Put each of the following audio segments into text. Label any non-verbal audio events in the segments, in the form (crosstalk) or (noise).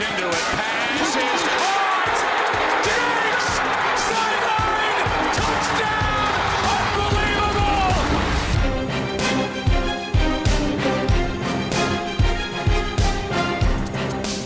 into it. Pass is caught. Diggs! Sideline! Touchdown! Unbelievable!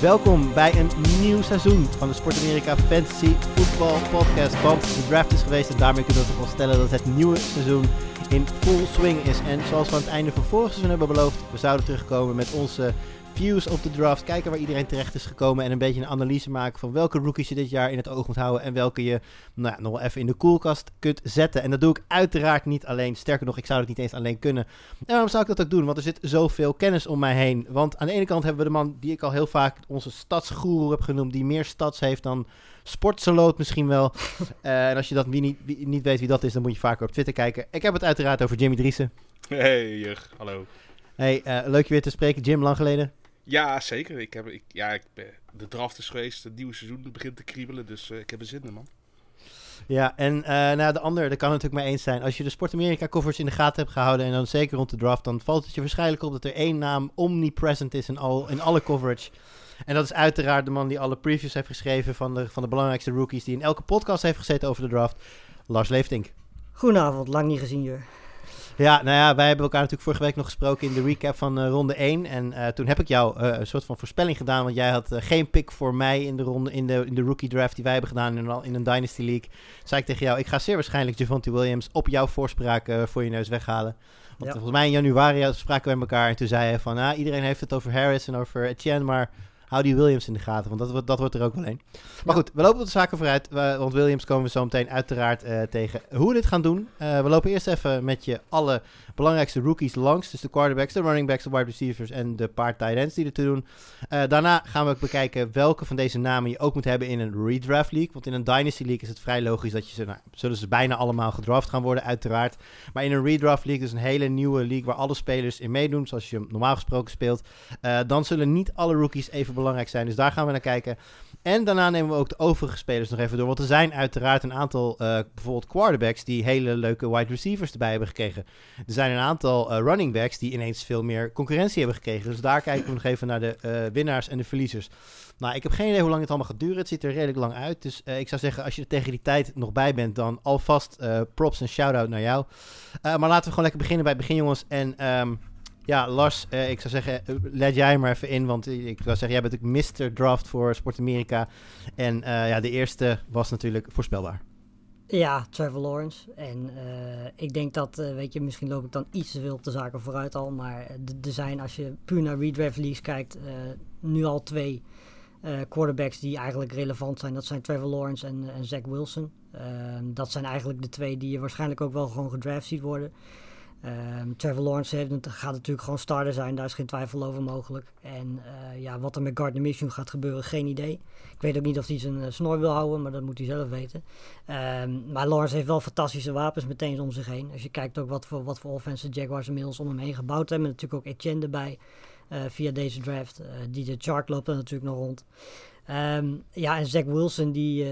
Welkom bij een nieuw seizoen van de Sport Amerika Fantasy Football Podcast. Want de draft is geweest en daarmee kunnen we toch wel stellen dat het nieuwe seizoen in full swing is. En zoals we aan het einde van vorig seizoen hebben beloofd, we zouden terugkomen met onze views op de draft. Kijken waar iedereen terecht is gekomen en een beetje een analyse maken van welke rookies je dit jaar in het oog moet houden. En welke je nou ja, nog wel even in de koelkast kunt zetten. En dat doe ik uiteraard niet alleen. Sterker nog, ik zou het niet eens alleen kunnen. En waarom zou ik dat ook doen? Want er zit zoveel kennis om mij heen. Want aan de ene kant hebben we de man die ik al heel vaak onze stadsgoeroe heb genoemd. Die meer stads heeft dan Sportsaloot misschien wel. (laughs) Eh, en als je dat wie niet, wie niet weet wie dat is, dan moet je vaker op Twitter kijken. Ik heb het uiteraard over Jimmy Driessen. Hey, Jurg, hallo. Hey, eh, leuk je weer te spreken. Jim, lang geleden. Ja, zeker. Ik heb, ik, ja, ik ben, de draft is geweest, het nieuwe seizoen begint te kriebelen, dus eh, ik heb er zin in, man. Ja, en eh nou, de ander, daar kan het natuurlijk mee eens zijn. Als je de Sport America covers in de gaten hebt gehouden en dan zeker rond de draft, dan valt het je waarschijnlijk op dat er één naam omnipresent is in, al, in alle coverage. En dat is uiteraard de man die alle previews heeft geschreven van de, van de belangrijkste rookies, die in elke podcast heeft gezeten over de draft, Lars Leeftink. Goedenavond, lang niet gezien, Jur. Ja, nou ja, wij hebben elkaar natuurlijk vorige week nog gesproken in de recap van eh, ronde 1. En eh, toen heb ik jou eh, een soort van voorspelling gedaan. Want jij had geen pick voor mij in de, ronde, in, de, in de rookie draft die wij hebben gedaan in, een- in een Dynasty League. Zei ik tegen jou, ik ga zeer waarschijnlijk Javonte Williams op jouw voorspraak voor je neus weghalen. Want Ja. volgens mij in januari spraken we met elkaar. En toen zei hij van, ah, iedereen heeft het over Harris en over Etienne, maar... Hou die Williams in de gaten, want dat, wordt- dat wordt er ook wel een. Maar goed, we lopen op de zaken vooruit. want Williams komen we zo meteen uiteraard eh, tegen. Hoe we dit gaan doen. eh, we lopen eerst even met je alle belangrijkste rookies langs. Dus de quarterbacks, de running backs, de wide receivers en de paar tight ends die ertoe doen. Eh, daarna gaan we bekijken welke van deze namen je ook moet hebben in een redraft league. Want in een dynasty league is het vrij logisch dat je ze, nou, zullen ze bijna allemaal gedraft gaan worden, uiteraard. Maar in een redraft league, dus een hele nieuwe league waar alle spelers in meedoen, zoals je normaal gesproken speelt, dan zullen niet alle rookies even belangrijk zijn. Dus daar gaan we naar kijken. En daarna nemen we ook de overige spelers nog even door. Want er zijn uiteraard een aantal, eh, bijvoorbeeld quarterbacks, die hele leuke wide receivers erbij hebben gekregen. Er zijn een aantal eh, running backs die ineens veel meer concurrentie hebben gekregen. Dus daar kijken we nog even naar de eh, winnaars en de verliezers. Nou, ik heb geen idee hoe lang het allemaal gaat duren. Het ziet er redelijk lang uit. Dus ik zou zeggen, als je er tegen die tijd nog bij bent, dan alvast props en shout-out naar jou. Maar laten we gewoon lekker beginnen bij het begin, jongens. En ehm, ja, Lars, eh, ik zou zeggen, eh, let jij maar even in. Want ik zou zeggen, jij bent natuurlijk Mr. Draft voor Sport Amerika. En eh, ja, de eerste was natuurlijk voorspelbaar. Ja, Trevor Lawrence. En ik denk dat, weet je, misschien loop ik dan iets te veel op de zaken vooruit al. Maar er zijn, als je puur naar redraft leagues kijkt, nu al twee quarterbacks die eigenlijk relevant zijn. Dat zijn Trevor Lawrence en, en Zach Wilson. Ehm, dat zijn eigenlijk de twee die je waarschijnlijk ook wel gewoon gedraft ziet worden. Ehm, Trevor Lawrence gaat natuurlijk gewoon starter zijn, daar is geen twijfel over mogelijk. En eh, ja, wat er met Gardner Minshew gaat gebeuren, geen idee. Ik weet ook niet of hij zijn eh, snor wil houden, maar dat moet hij zelf weten. Ehm, maar Lawrence heeft wel fantastische wapens meteen om zich heen. Als je kijkt ook wat voor, wat voor offense Jaguars inmiddels om hem heen gebouwd hebben. Natuurlijk ook Etienne erbij eh, via deze draft. Die de chart loopt er natuurlijk nog rond. Ehm, ja, en Zach Wilson, die,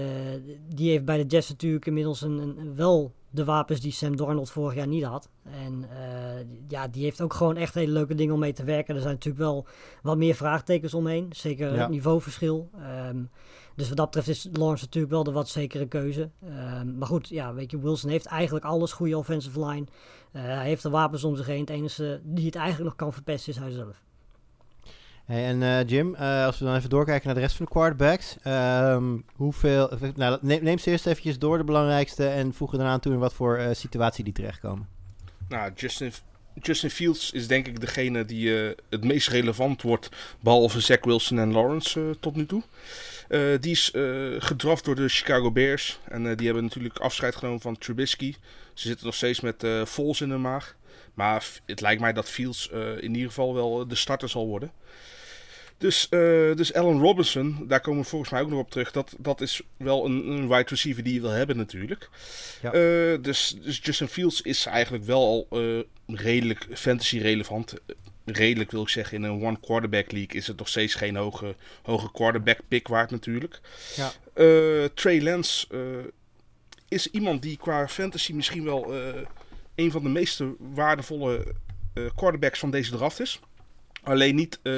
die heeft bij de Jets natuurlijk inmiddels een, een, wel de wapens die Sam Darnold vorig jaar niet had. En eh, ja, die heeft ook gewoon echt hele leuke dingen om mee te werken. Er zijn natuurlijk wel wat meer vraagtekens omheen. Zeker Ja. het niveauverschil. Ehm, dus wat dat betreft is Lawrence natuurlijk wel de wat zekere keuze. Ehm, maar goed, ja, weet je, Wilson heeft eigenlijk alles. Goede offensive line. Eh, hij heeft de wapens om zich heen. Het enige die het eigenlijk nog kan verpesten is hij zelf. Hey, en eh, Jim, eh, als we dan even doorkijken naar de rest van de quarterbacks. ehm, hoeveel, nou, neem, neem ze eerst eventjes door de belangrijkste en voeg er aan toe in wat voor eh, situatie die terechtkomen. Nou, Justin, Justin Fields is denk ik degene die eh, het meest relevant wordt, behalve Zach Wilson en Lawrence eh, tot nu toe. Eh, die is eh, gedraft door de Chicago Bears en eh, die hebben natuurlijk afscheid genomen van Trubisky. Ze zitten nog steeds met eh Vols in de maag. Maar het lijkt mij dat Fields eh, in ieder geval wel eh, de starter zal worden. Dus, eh, dus Allen Robinson, daar komen we volgens mij ook nog op terug. Dat, dat is wel een, een wide receiver die je wil hebben natuurlijk. Ja. Dus, dus Justin Fields is eigenlijk wel al redelijk fantasy relevant. Redelijk wil ik zeggen, in een one quarterback league is het nog steeds geen hoge, hoge quarterback pick waard natuurlijk. Ja. Trey Lance is iemand die qua fantasy misschien wel een van de meest waardevolle eh, quarterbacks van deze draft is. Alleen niet eh,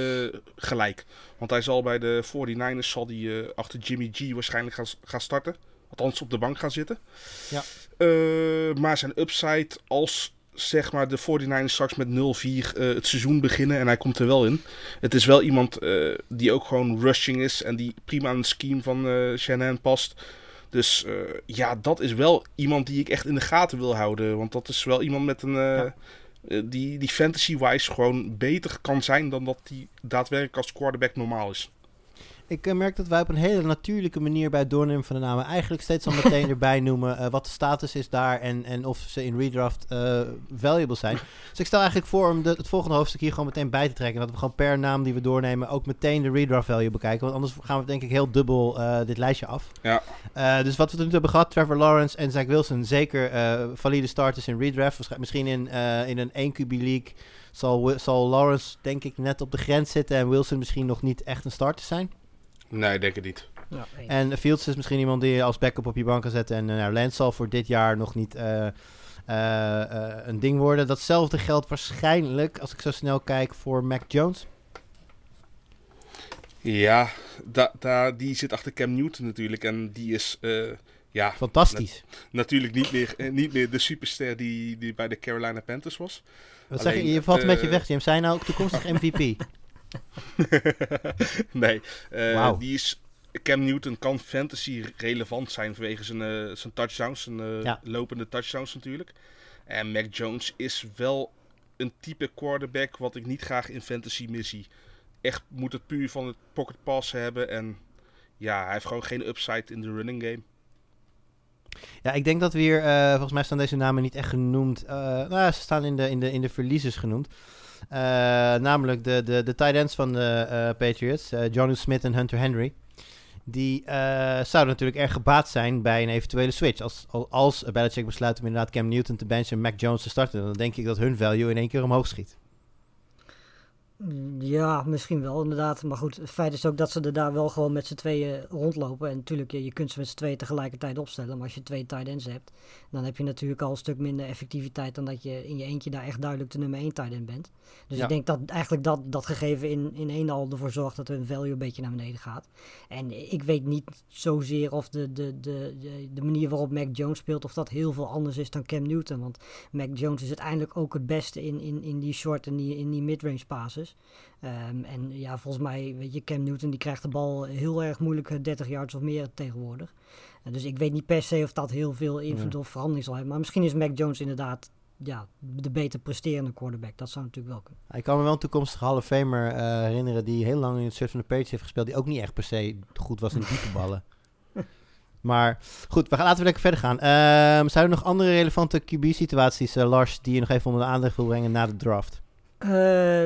gelijk. Want hij zal bij de 49ers zal die, eh, achter Jimmy G waarschijnlijk gaan, gaan starten. Althans op de bank gaan zitten. Ja. Maar zijn upside als zeg maar de 49ers straks met 0-4 eh, het seizoen beginnen en hij komt er wel in. Het is wel iemand die ook gewoon rushing is en die prima aan het scheme van Shanahan past. Dus eh, ja, dat is wel iemand die ik echt in de gaten wil houden. Want dat is wel iemand met een... eh, eh, die, die fantasy-wise gewoon beter kan zijn dan dat hij daadwerkelijk als quarterback normaal is. Ik eh, merk dat wij op een hele natuurlijke manier bij het doornemen van de namen eigenlijk steeds al meteen (laughs) erbij noemen eh, wat de status is daar en, en of ze in redraft eh, valuable zijn. Dus ik stel eigenlijk voor om de, het volgende hoofdstuk hier gewoon meteen bij te trekken. Dat we gewoon per naam die we doornemen ook meteen de redraft value bekijken. Want anders gaan we denk ik heel dubbel eh, dit lijstje af. Ja. Eh, dus wat we tot nu toe hebben gehad, Trevor Lawrence en Zach Wilson, zeker eh, valide starters in redraft. Misschien in, eh, in een 1 QB league zal, zal Lawrence denk ik net op de grens zitten en Wilson misschien nog niet echt een starter zijn. Nee, ik denk het niet. Ja. En Fields is misschien iemand die je als backup op je bank kan zetten. En uh, nou, Lance zal voor dit jaar nog niet eh, eh, eh, een ding worden. Datzelfde geldt waarschijnlijk, als ik zo snel kijk, voor Mac Jones. Ja, da, da, die zit achter Cam Newton natuurlijk. En die is eh, ja, Fantastisch. natuurlijk niet meer, eh, niet meer de superster die, die bij de Carolina Panthers was. Wat zeg je? Je valt een eh, beetje weg, James. Zijn nou ook toekomstig MVP? (laughs) (laughs) nee, eh, die is... Cam Newton kan fantasy relevant zijn vanwege zijn, eh, zijn touchdowns, zijn eh, Ja. lopende touchdowns natuurlijk. En Mac Jones is wel een type quarterback wat ik niet graag in fantasy missie. Echt moet het puur van het pocket pass hebben en ja, hij heeft gewoon geen upside in de running game. Ja, ik denk dat we hier, volgens mij staan deze namen niet echt genoemd. Nou, ze staan in de, in de, in de verliezers genoemd. Eh, namelijk de, de, de tight ends van de eh, Patriots, eh John Smith en Hunter Henry. Die zouden natuurlijk erg gebaat zijn bij een eventuele switch. Als, al- als Belichick besluit om inderdaad Cam Newton te benchen en Mac Jones te starten, dan denk ik dat hun value in één keer omhoog schiet. Ja, misschien wel inderdaad. Maar goed, het feit is ook dat ze er daar wel gewoon met z'n tweeën rondlopen. En natuurlijk, je, je kunt ze met z'n tweeën tegelijkertijd opstellen. Maar als je twee tight ends hebt, dan heb je natuurlijk al een stuk minder effectiviteit dan dat je in je eentje daar echt duidelijk de nummer 1 tight end bent. Dus Ja. ik denk dat eigenlijk dat, dat gegeven in, in één al ervoor zorgt dat hun value een beetje naar beneden gaat. En ik weet niet zozeer of de, de, de, de, de manier waarop Mac Jones speelt, of dat heel veel anders is dan Cam Newton. Want Mac Jones is uiteindelijk ook het beste in, in, in die short en die, in die mid-range passes. Ehm, en ja, volgens mij, weet je, Cam Newton die krijgt de bal heel erg moeilijk eh, 30 yards of meer tegenwoordig. En dus ik weet niet per se of dat heel veel invloed of verandering zal hebben. Maar misschien is Mac Jones inderdaad ja, de beter presterende quarterback. Dat zou natuurlijk wel kunnen. Ik kan me wel een toekomstige Hall of Famer eh, herinneren die heel lang in het shirt van de Patriots heeft gespeeld, die ook niet echt per se goed was in diepe ballen. (laughs) Maar goed, we gaan, laten we lekker verder gaan. Ehm, zijn er nog andere relevante QB-situaties, eh, Lars, die je nog even onder de aandacht wil brengen na de draft? Eh,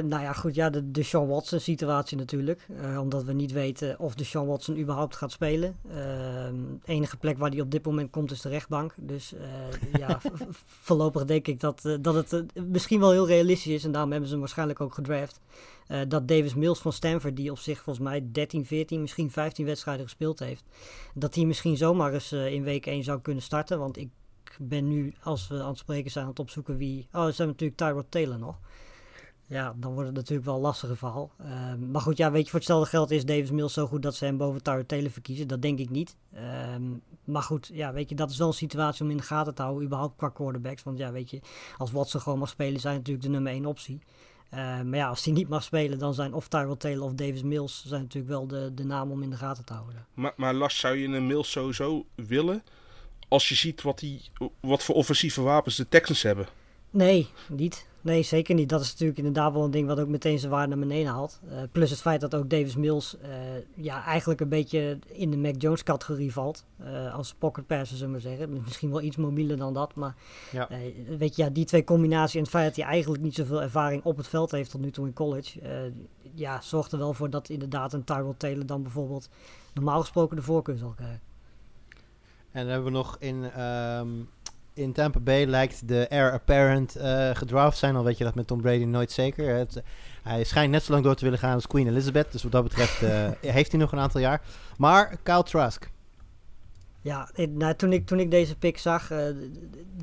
nou ja, goed, ja, de, de Sean Watson situatie natuurlijk. Eh, omdat we niet weten of de Sean Watson überhaupt gaat spelen. Ehm, de enige plek waar hij op dit moment komt is de rechtbank. Dus eh, ja, (laughs) voorlopig denk ik dat, dat het misschien wel heel realistisch is. En daarom hebben ze hem waarschijnlijk ook gedraft. dat Davis Mills van Stanford, die op zich volgens mij 13, 14, misschien 15 wedstrijden gespeeld heeft. Dat hij misschien zomaar eens in week 1 zou kunnen starten. Want ik ben nu, als we aan het spreken zijn, aan het opzoeken wie... Oh, ze hebben natuurlijk Tyrod Taylor nog. Ja, dan wordt het natuurlijk wel een lastiger verhaal. Ehm, maar goed, ja, weet je, voor hetzelfde geld is Davis Mills zo goed dat ze hem boven Taylor verkiezen. Dat denk ik niet. Ehm, maar goed, ja, weet je, dat is wel een situatie om in de gaten te houden, überhaupt qua quarterbacks. Want ja, weet je, als Watson gewoon mag spelen, zijn natuurlijk de nummer één optie. Ehm, maar ja, als hij niet mag spelen, dan zijn of Tyrod Taylor of Davis Mills zijn natuurlijk wel de, de namen om in de gaten te houden. Maar, maar Lars, zou je een Mills sowieso willen als je ziet wat, die, wat voor offensieve wapens de Texans hebben? Nee, niet. Nee, zeker niet. Dat is natuurlijk inderdaad wel een ding wat ook meteen zijn waarde naar beneden haalt. Eh, plus het feit dat ook Davis Mills eh, ja, eigenlijk een beetje in de Mac Jones categorie valt. Eh, als pocket passer, zullen we zeggen. Misschien wel iets mobieler dan dat. Maar Ja. weet je, ja, die twee combinaties en het feit dat hij eigenlijk niet zoveel ervaring op het veld heeft tot nu toe in college. ja, zorgt er wel voor dat inderdaad een Tyrod Taylor dan bijvoorbeeld normaal gesproken de voorkeur zal krijgen. En dan hebben we nog in, ehm, in Tampa Bay lijkt de heir apparent eh gedraft zijn. Al weet je dat met Tom Brady nooit zeker. Het, hij schijnt net zo lang door te willen gaan als Queen Elizabeth. Dus wat dat betreft eh, (laughs) heeft hij nog een aantal jaar. Maar Kyle Trask. Ja, ik- nou, toen, ik, toen ik deze pick zag, eh,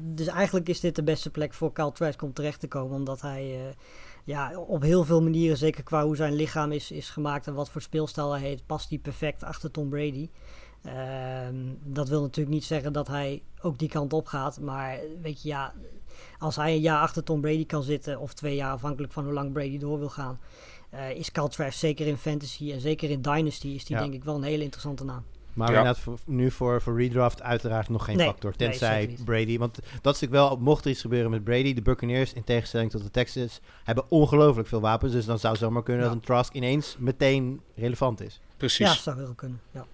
dus eigenlijk is dit de beste plek voor Kyle Trask om terecht te komen, omdat hij, eh, ja, op heel veel manieren, zeker qua hoe zijn lichaam is, is gemaakt en wat voor speelstijl hij heeft, past hij perfect achter Tom Brady. Ehm, dat wil natuurlijk niet zeggen dat hij ook die kant op gaat. Maar weet je, ja, als hij een jaar achter Tom Brady kan zitten, of twee jaar afhankelijk van hoe lang Brady door wil gaan, uh, is Cal Trash zeker in fantasy en zeker in Dynasty is die Ja. denk ik wel een hele interessante naam. Maar Ja. inderdaad, voor, nu voor, voor redraft uiteraard nog geen Nee, factor. Tenzij. Brady. Want dat is natuurlijk wel, mocht er iets gebeuren met Brady, de Buccaneers, in tegenstelling tot de Texans, hebben ongelooflijk veel wapens. Dus dan zou het zomaar kunnen Ja. dat een Trask ineens meteen relevant is. Precies. Ja, zou heel kunnen. Ja.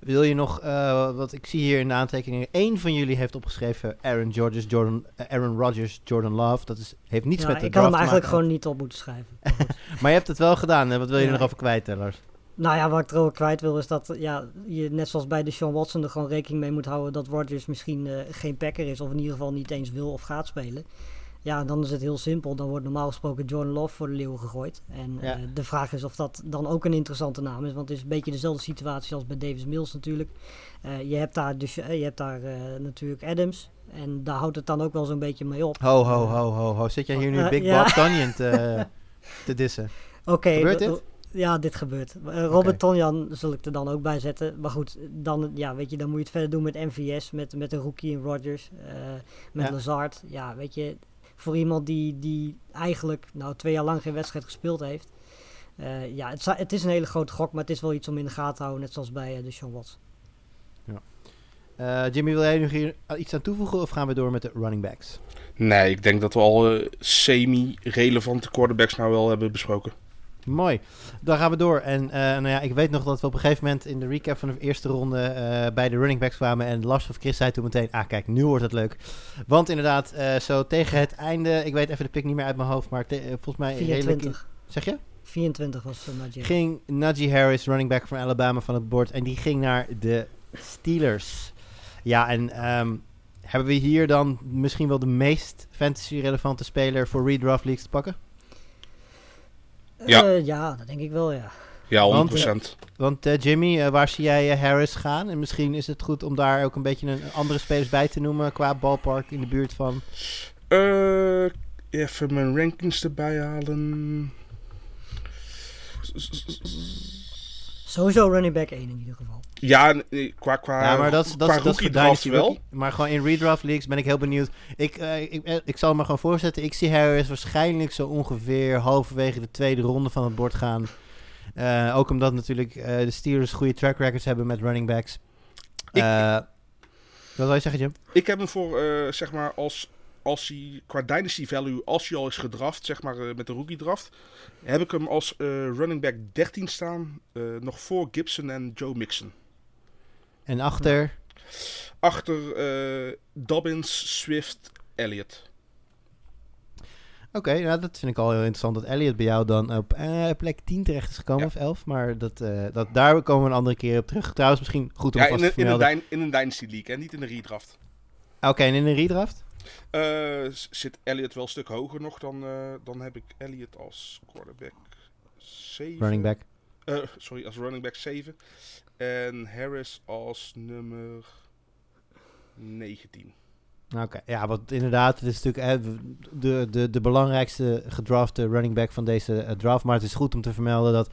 Wil je nog, eh, wat ik zie hier in de aantekeningen, één van jullie heeft opgeschreven Aaron, Rodgers, Jordan, eh, Aaron Rodgers, Jordan Love. Dat is, heeft niets Ja, met de ik kan draft hem te eigenlijk maken. gewoon niet op moeten schrijven. (laughs) Maar je hebt het wel gedaan. Hè? Wat wil je Ja. er nog over kwijt, Lars? Nou ja, wat ik er ook kwijt wil is dat ja, je net zoals bij de Sean Watson er gewoon rekening mee moet houden dat Rodgers misschien eh, geen packer is of in ieder geval niet eens wil of gaat spelen. Ja, dan is het heel simpel. Dan wordt normaal gesproken Jordan Love voor de leeuw gegooid. En Ja. eh, de vraag is of dat dan ook een interessante naam is. Want het is een beetje dezelfde situatie als bij Davis Mills natuurlijk. Eh, je hebt daar, dus, eh, je hebt daar natuurlijk Adams. En daar houdt het dan ook wel zo'n beetje mee op. Ho, ho, ho, ho, ho. Zit jij hier nu Big ja. Bob te, te dissen? (laughs) Oké. Gebeurt dit? Ja, dit gebeurt. Robert Oké. Tonjan zal ik er dan ook bij zetten. Maar goed, dan, ja, weet je, dan moet je het verder doen met MVS, met, met een rookie in Rodgers, met Ja. Lazard. Ja, weet je, voor iemand die, die eigenlijk nou, twee jaar lang geen wedstrijd gespeeld heeft. eh, ja, het, het is een hele grote gok, maar het is wel iets om in de gaten te houden, net zoals bij eh, de Sean Watts. Eh, Jimmy, wil jij nog hier iets aan toevoegen of gaan we door met de running backs? Nee, ik denk dat we al semi-relevante quarterbacks nou wel hebben besproken. Mooi. Dan gaan we door. En eh, nou ja, ik weet nog dat we op een gegeven moment in de recap van de eerste ronde eh, bij de running backs kwamen. En Lars of Chris zei toen meteen, ah kijk, nu wordt het leuk. Want inderdaad, eh, zo tegen het einde, ik weet even de pick niet meer uit mijn hoofd, maar volgens mij redelijk... 24. Zeg je? 24 was uh, Najee. Ging Najee Harris, running back van Alabama, van het bord. En die ging naar de Steelers. Ja, en ehm, hebben we hier dan misschien wel de meest fantasy-relevante speler voor redraft leagues te pakken? Ja. Eh, ja, dat denk ik wel, ja. Ja, 100%. Want, Want eh, Jimmy, eh, waar zie jij eh, Harris gaan? En misschien is het goed om daar ook een beetje een, andere spelers bij te noemen qua ballpark in de buurt van. Eh, even mijn rankings erbij halen. Sowieso running back 1 in ieder geval. Ja, nee, qua, qua, ja, maar dat is, dat, qua is- dat draft wel. Maar gewoon in redraft leagues ben ik heel benieuwd. Ik, eh, ik, eh, ik zal me gewoon voorzetten. Ik zie Harris waarschijnlijk zo ongeveer halverwege de tweede ronde van het bord gaan. Eh, ook omdat natuurlijk eh, de Steelers goede track records hebben met running backs. Ik- Eh, wat wil je zeggen, Jim? Ik heb hem voor, eh, zeg maar, als, als hij qua dynasty value, als hij al is gedraft, zeg maar, eh, met de rookie draft, heb ik hem als eh, running back 13 staan, eh, nog voor Gibson en Joe Mixon. En achter. Achter Dobbins, Swift, Elliott. Oké, nou, dat vind ik al heel interessant. Dat Elliot bij jou dan op eh, plek 10 terecht is gekomen, Ja. of 11. Maar dat, dat, daar komen we een andere keer op terug. Trouwens, misschien goed om Ja, vast in, te in, een in een dynasty league, en niet in de redraft. Oké, en in een redraft? S- zit Elliott wel een stuk hoger nog dan, eh, dan heb ik Elliott als quarterback 7. Running back. Eh, sorry, als running back 7. En Harris als nummer 19. Oké, ja, want inderdaad, het is natuurlijk de, de, de belangrijkste gedrafte running back van deze eh, draft. Maar het is goed om te vermelden dat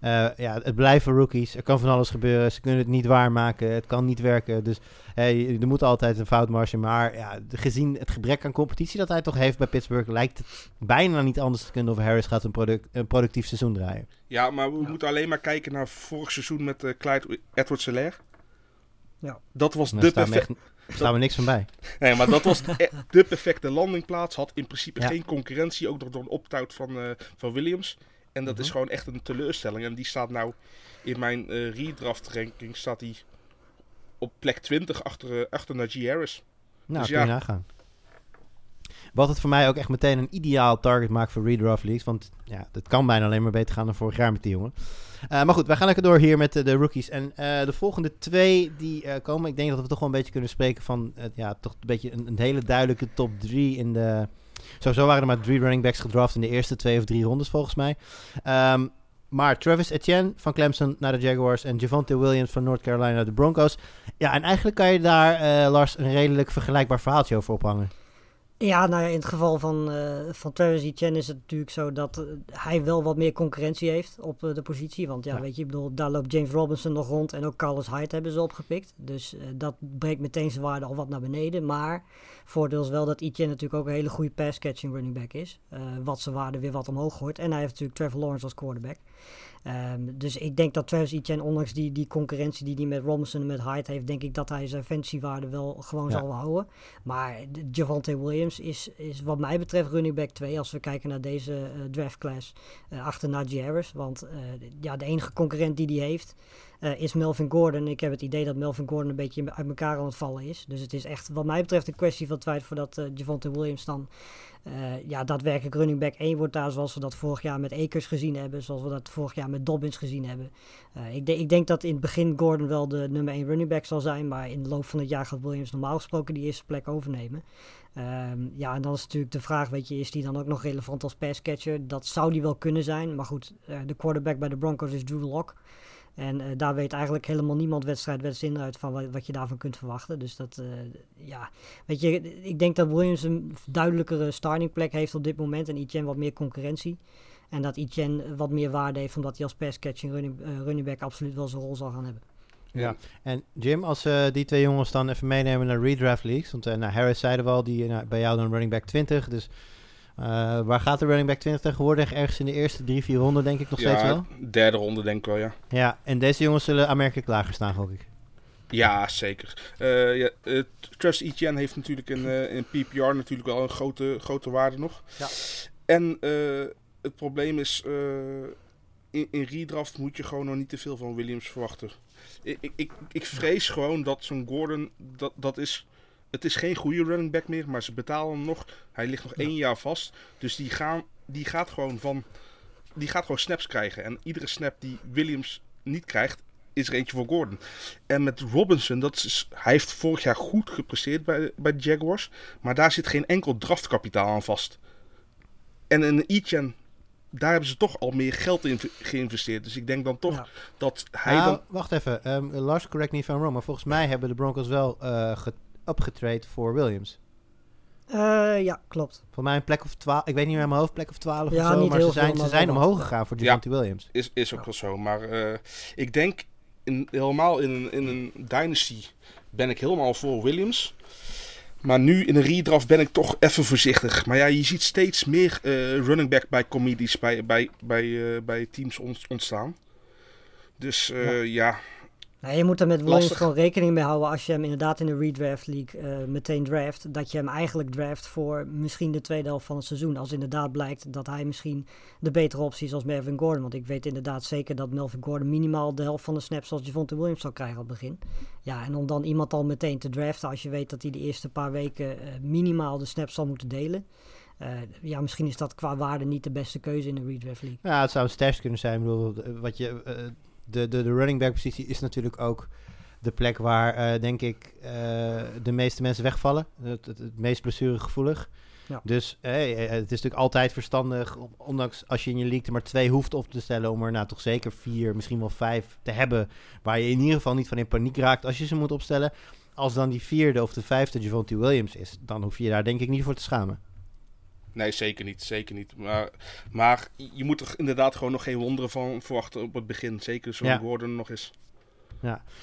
eh, ja, het blijven rookies. Er kan van alles gebeuren. Ze kunnen het niet waarmaken. Het kan niet werken. Dus er moet altijd een foutmarge. Maar ja, gezien het gebrek aan competitie dat hij toch heeft bij Pittsburgh, lijkt het bijna niet anders te kunnen of Harris gaat een, product, een productief seizoen draaien. Ja, maar we moeten alleen maar kijken naar vorig seizoen met eh Clyde Edwards-Helaire. Ja. Dat was Daar de staan we, perfecte... echt, staan we niks van bij. (laughs) Nee, maar dat was de, de perfecte landingplaats. Had in principe Ja. geen concurrentie, ook nog door een opt-out van, eh, van Williams. En dat is Mhm. gewoon echt een teleurstelling. En die staat nou in mijn eh, redraft ranking staat hij op plek 20 achter, eh, achter Najee Harris. Nou, Dus kun je ja. nagaan. Wat het voor mij ook echt meteen een ideaal target maakt voor redraft leagues. Want ja, dat kan bijna alleen maar beter gaan dan vorig jaar met die jongen. Eh, maar goed, wij gaan lekker door hier met de, de rookies. En eh, de volgende twee die eh, komen, ik denk dat we toch wel een beetje kunnen spreken van... eh, ja, toch een beetje een, hele duidelijke top drie in de... Sowieso waren er maar drie running backs gedraft in de eerste twee of drie rondes volgens mij. Ehm, maar Travis Etienne van Clemson naar de Jaguars en Javante Williams van North Carolina naar de Broncos. Ja, en eigenlijk kan je daar, eh, Lars, een redelijk vergelijkbaar verhaaltje over ophangen. Ja, nou ja, in het geval van, eh van Travis Etienne is het natuurlijk zo dat eh, hij wel wat meer concurrentie heeft op eh, de positie. Want ja, Ja. weet je, ik bedoel, daar loopt James Robinson nog rond en ook Carlos Hyde hebben ze opgepikt. Dus dat breekt meteen zijn waarde al wat naar beneden. Maar voordeel is wel dat Etienne natuurlijk ook een hele goede pass-catching running back is. wat zijn waarde weer wat omhoog gooit. En hij heeft natuurlijk Trevor Lawrence als quarterback. Ehm, dus ik denk dat Travis Etienne, ondanks die, die concurrentie die hij met Robinson en met Hyde heeft, denk ik dat hij zijn fantasywaarde wel gewoon Ja. zal houden. Maar Javante Williams is, is wat mij betreft running back 2 als we kijken naar deze eh draftclass eh achter Najee Harris. Want eh, ja, de enige concurrent die hij heeft eh, is Melvin Gordon. Ik heb het idee dat Melvin Gordon een beetje uit elkaar aan het vallen is. Dus het is echt wat mij betreft een kwestie van tijd voordat eh Javante Williams dan eh, ja, daadwerkelijk running back 1 wordt daar zoals we dat vorig jaar met Akers gezien hebben. Zoals we dat vorig jaar met Dobbins gezien hebben. Ik, ik denk dat in het begin Gordon wel de nummer 1 running back zal zijn. Maar in de loop van het jaar gaat Williams normaal gesproken die eerste plek overnemen. Ehm, ja, en dan is natuurlijk de vraag, weet je, is die dan ook nog relevant als passcatcher? Dat zou die wel kunnen zijn. Maar goed, de quarterback bij de Broncos is Drew Lock. En eh, daar weet eigenlijk helemaal niemand wedstrijd wedstrijd uit van wat, je daarvan kunt verwachten. Dus dat, eh, ja, weet je, ik denk dat Williams een duidelijkere starting plek heeft op dit moment. En Etienne wat meer concurrentie. En dat Etienne wat meer waarde heeft, omdat hij als pass-catching running, eh, running back absoluut wel zijn rol zal gaan hebben. Ja. En Jim, als die twee jongens dan even meenemen naar redraft leagues. Want eh, nou, Harris zeiden we al, die, nou, bij jou dan running back 20. Dus waar gaat de running back 20 tegenwoordig? Ergens in de eerste drie, vier ronden denk ik nog steeds wel. derde ronde denk ik wel, ja. Ja, en deze jongens zullen aanmerkelijk lager staan, gok ik. Ja, zeker. Eh ja, eh, Travis Etienne heeft natuurlijk in, eh, in PPR natuurlijk wel een grote, grote waarde nog. Ja. En eh, het probleem is, eh, in, in redraft moet je gewoon nog niet te veel van Williams verwachten. Ik, ik, ik, ik vrees gewoon dat zo'n Gordon, dat, dat is, het is geen goede running back meer, maar ze betalen hem nog. Hij ligt nog één jaar vast, dus die, gaan, die gaat gewoon van, die gaat gewoon snaps krijgen. En iedere snap die Williams niet krijgt, is er eentje voor Gordon. En met Robinson, dat is, hij heeft vorig jaar goed gepresteerd bij, bij de Jaguars. Maar daar zit geen enkel draftkapitaal aan vast. En in Etienne, daar hebben ze toch al meer geld in ge- geïnvesteerd. Dus ik denk dan toch Ja. dat hij nou, dan... wacht even. Ehm, Lars, correct me if I'm wrong. Maar volgens mij hebben de Broncos wel eh ge- upgetrade voor Williams. Eh, ja, klopt. Voor mij een plek of 12. Ik weet niet meer in mijn hoofd, plek of 12 Ja, of zo. niet Maar heel ze zijn, ze zijn omhoog gegaan voor Javante Williams. Is, is ook wel zo. Maar eh, ik denk, in, helemaal in een, in een dynasty ben ik helemaal voor Williams. Maar nu in een redraft ben ik toch even voorzichtig. Maar ja, je ziet steeds meer eh, running back bij comedies bij, bij, bij, eh, bij teams ont- ontstaan. Dus eh, ja. Je moet er met Williams Lastig. gewoon rekening mee houden als je hem inderdaad in de redraft league eh, meteen draft. Dat je hem eigenlijk draft voor misschien de tweede helft van het seizoen. Als inderdaad blijkt dat hij misschien de betere optie is als Melvin Gordon. Want ik weet inderdaad zeker dat Melvin Gordon minimaal de helft van de snaps als Javonte Williams zal krijgen op het begin. Ja, en om dan iemand al meteen te draften als je weet dat hij de eerste paar weken eh, minimaal de snaps zal moeten delen. Eh, ja, misschien is dat qua waarde niet de beste keuze in de redraft league. Ja, het zou een stash kunnen zijn. Ik bedoel, wat je, de, de, de running back positie is natuurlijk ook de plek waar, eh, denk ik, eh, de meeste mensen wegvallen. Het, het, het meest blessuregevoelig. Ja. Dus eh, eh, het is natuurlijk altijd verstandig, ondanks als je in je league er maar twee hoeft op te stellen, om er nou toch zeker vier, misschien wel vijf te hebben, waar je in ieder geval niet van in paniek raakt als je ze moet opstellen. Als dan die vierde of de vijfde Javonte Williams is, dan hoef je je daar denk ik niet voor te schamen. Nee, zeker niet. Zeker niet. Maar, maar je moet er inderdaad gewoon nog geen wonderen van verwachten op het begin. Zeker zo'n Ja. Gordon nog is.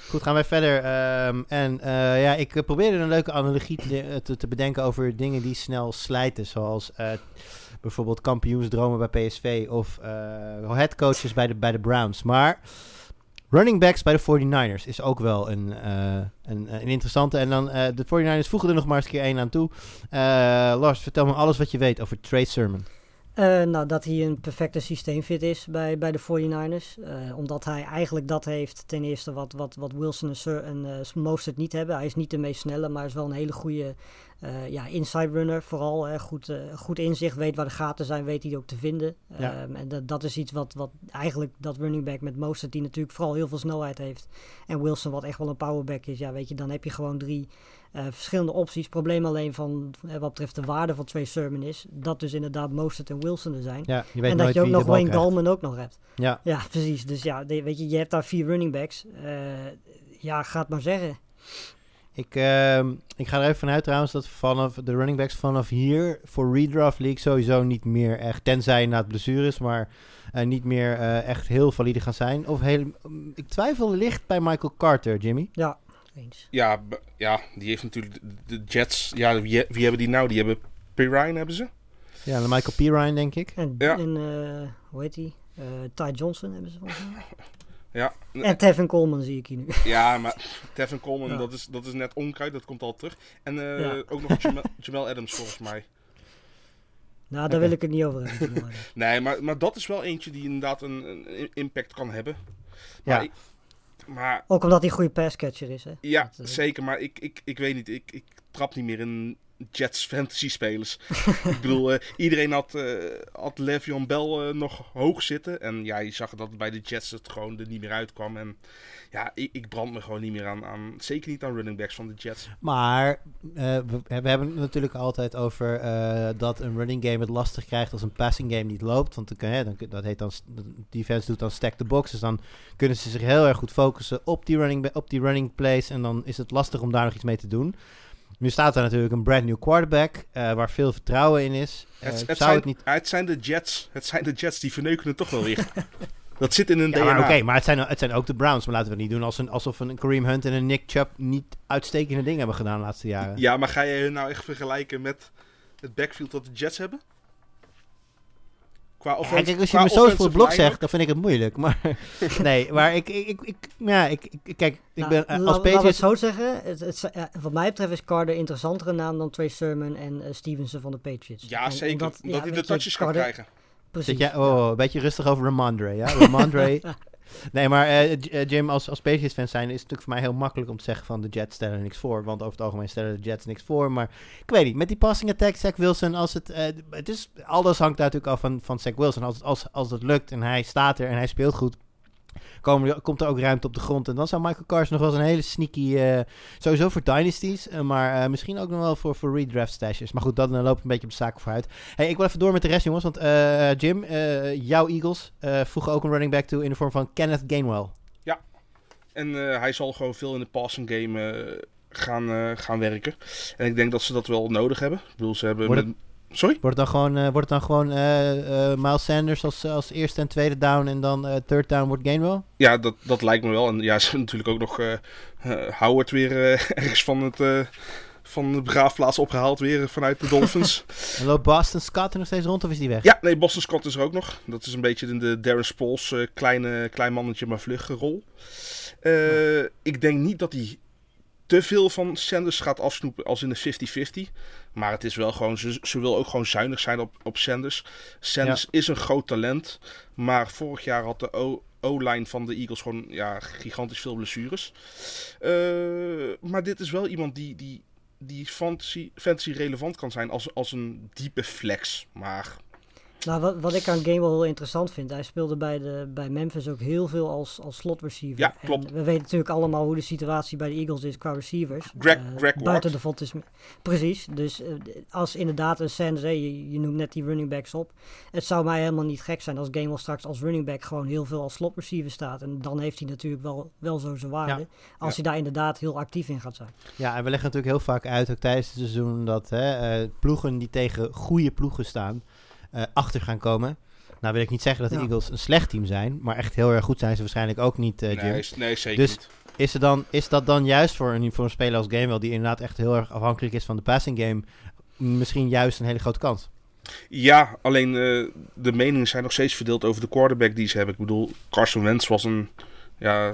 Goed, gaan wij verder. Ehm, en eh, ja, ik eh, probeerde een leuke analogie te, de- te, te bedenken over dingen die snel slijten. Zoals eh, bijvoorbeeld kampioensdromen bij PSV of eh headcoaches bij de, bij de Browns. Maar running backs bij de 49ers is ook wel een, eh, een, een interessante. En dan eh, de 49ers voegen er nog maar eens een keer één aan toe. Eh, Lars, vertel me alles wat je weet over Trey Sermon. Eh, nou, dat hij een perfecte systeemfit is bij, bij de 49ers. Eh, omdat hij eigenlijk dat heeft, ten eerste wat, wat, wat Wilson en, Sir, en eh, Mostert niet hebben. Hij is niet de meest snelle, maar is wel een hele goede ja, inside runner. Vooral eh, goed, goed inzicht, weet waar de gaten zijn, weet hij ook te vinden. Ja. Ehm, en dat, dat is iets wat, wat eigenlijk dat running back met Mostert, die natuurlijk vooral heel veel snelheid heeft. En Wilson, wat echt wel een powerback is. Ja, weet je, dan heb je gewoon drie eh, verschillende opties. Probleem alleen van eh, wat betreft de waarde van twee Sermon is. Dat dus inderdaad Mostert en Wilson er zijn. Ja, je weet en dat je ook nog Wayne. Gallman ook nog hebt. Ja, Ja, (laughs) precies. Dus ja, de- weet je, je hebt daar vier running backs. Eh, ja, ga het maar zeggen. Ik, ehm, ik ga er even vanuit trouwens dat vanaf de running backs vanaf hier voor redraft league sowieso niet meer echt, tenzij na het blessures, maar eh, niet meer echt heel valide gaan zijn. Of heel, ik twijfel licht bij Michael Carter, Jimmy. Ja, eens. Ja, ja, die heeft natuurlijk de, Jets. Ja, wie, wie hebben die nou? Die hebben Pirine hebben ze. Ja, de Michael Pirine denk ik. En, Ja. en eh, hoe heet die? Eh Ty Johnson hebben ze volgens mij. (laughs) Ja, En Tevin Coleman zie ik hier nu. ja maar Tevin Coleman, Ja. dat, is, dat is net onkruid. Dat komt al terug. En eh, Ja. ook nog Jamel, Jamel Adams volgens mij. Nou, daar wil ik het niet over hebben. Maar, (laughs) Nee, maar, maar dat is wel eentje die inderdaad een, een impact kan hebben. Maar, Ja. ik- maar Ook omdat hij een goede passcatcher is, hè? ja, Dat, eh, zeker. Maar ik, ik, ik weet niet. Ik, ik trap niet meer in Jets fantasy spelers. (laughs) ik bedoel, eh, iedereen had, eh had Le'Veon Bell eh, nog hoog zitten. En ja, je zag dat bij de Jets het gewoon er niet meer uitkwam. En ja, ik, ik brand me gewoon niet meer aan, aan. Zeker niet aan running backs van de Jets. Maar we, we hebben het natuurlijk altijd over dat een running game het lastig krijgt als een passing game niet loopt. Want dan, hè, dan, dat heet dan, defense doet dan stack the box. Dus dan kunnen ze zich heel erg goed focussen op die running, op die running plays. En dan is het lastig om daar nog iets mee te doen. Nu staat er natuurlijk een brand new quarterback eh, waar veel vertrouwen in is. Eh, Het, het, zou zijn, het niet... het zijn de Jets. Het zijn de Jets die verneuken het toch wel weer. (laughs) dat zit in hun Ja, DNA. oké, maar het zijn, het zijn ook de Browns. Maar laten we het niet doen als een, alsof een Kareem Hunt en een Nick Chubb niet uitstekende dingen hebben gedaan de laatste jaren. Ja, maar ga je hun nou echt vergelijken met het backfield dat de Jets hebben? Qua Ja, offense, kijk, als je qua me zo voor het blok zegt, dan vind ik het moeilijk. Maar (laughs) nee, maar ik, ik, ik, ik- ja, ik, ik- kijk, ik Nou, ben eh, la- als Laten we het Patriots... zo zeggen. Het, het, ja, wat mij betreft is Carter een interessantere naam dan Trey Sermon en eh, Stevenson van de Patriots. Ja, En- zeker. omdat- dat ja, hij de touches kan krijgen. Precies. Zit jij, oh, een beetje rustig over Ramondre, ja? Ramondre. (laughs) nee, maar eh, eh, Jim, als, als Patriots-fan zijn, is het natuurlijk voor mij heel makkelijk om te zeggen van de Jets stellen niks voor. Want over het algemeen stellen de Jets niks voor. Maar ik weet niet, met die passing attack, Zach Wilson, als het... eh, het is, alles hangt natuurlijk af van, van Zach Wilson. Als, als, als het lukt en hij staat er en hij speelt goed, komen, komt er ook ruimte op de grond. En dan zou Michael Carson nog wel eens een hele sneaky... eh, sowieso voor dynasties, eh, maar eh, misschien ook nog wel voor, voor redraft stashes. Maar goed, dat dan loopt een beetje op de zaken vooruit. Hey, ik wil even door met de rest, jongens. Want Jim, jouw Eagles voegen ook een running back toe in de vorm van Kenneth Gainwell. En eh, hij zal gewoon veel in de passing game gaan, gaan werken. En ik denk dat ze dat wel nodig hebben. Ik bedoel, ze hebben... Wordt met- Sorry? Wordt dan gewoon, eh, wordt dan gewoon eh, eh, Miles Sanders als, als eerste en tweede down en dan third down wordt Gainwell? Ja, dat, dat lijkt me wel. En ja, ze hebben natuurlijk ook nog Howard weer (laughs) ergens van het... van de begraafplaats opgehaald weer vanuit de Dolphins. (laughs) En loopt Boston Scott er nog steeds rond of is die weg? ja, nee, Boston Scott is er ook nog. Dat is een beetje in de Darren Sproles kleine, klein mannetje maar vlug rol. Ik denk niet dat hij te veel van Sanders gaat afsnoepen als in de 50-50. Maar het is wel gewoon, ze, ze wil ook gewoon zuinig zijn op, op Sanders. Sanders is een groot talent. Maar vorig jaar had de O-line van de Eagles gewoon ja, gigantisch veel blessures. Eh, maar dit is wel iemand die, die, die fantasy, fantasy relevant kan zijn als, als een diepe flex. Maar Nou, wat, wat ik aan Gamewell heel interessant vind, hij speelde bij, de, bij Memphis ook heel veel als, als slot receiver. Ja, En klopt. we weten natuurlijk allemaal hoe de situatie bij de Eagles is qua receivers. Greg- Greg Ward. Buiten de vod is... Precies, dus eh, als inderdaad een Sanders, hey, je, je noemt net die running backs op. Het zou mij helemaal niet gek zijn als Gamewell straks als running back gewoon heel veel als slot receiver staat. En dan heeft hij natuurlijk wel, wel zo zijn waarde. Als Ja. hij daar inderdaad heel actief in gaat zijn. Ja, en we leggen natuurlijk heel vaak uit, ook tijdens het seizoen, dat hè, eh, ploegen die tegen goede ploegen staan, achter gaan komen. Nou wil ik niet zeggen dat de Ja. Eagles een slecht team zijn, maar echt heel erg goed zijn ze waarschijnlijk ook niet, eh, Jim. nee, nee, zeker Dus- niet. Is, er dan, is dat dan juist voor een, voor een speler als Gamewell, die inderdaad echt heel erg afhankelijk is van de passing game, misschien juist een hele grote kans? Ja, alleen eh, de meningen zijn nog steeds verdeeld over de quarterback die ze hebben. Ik bedoel, Carson Wentz was een, ja,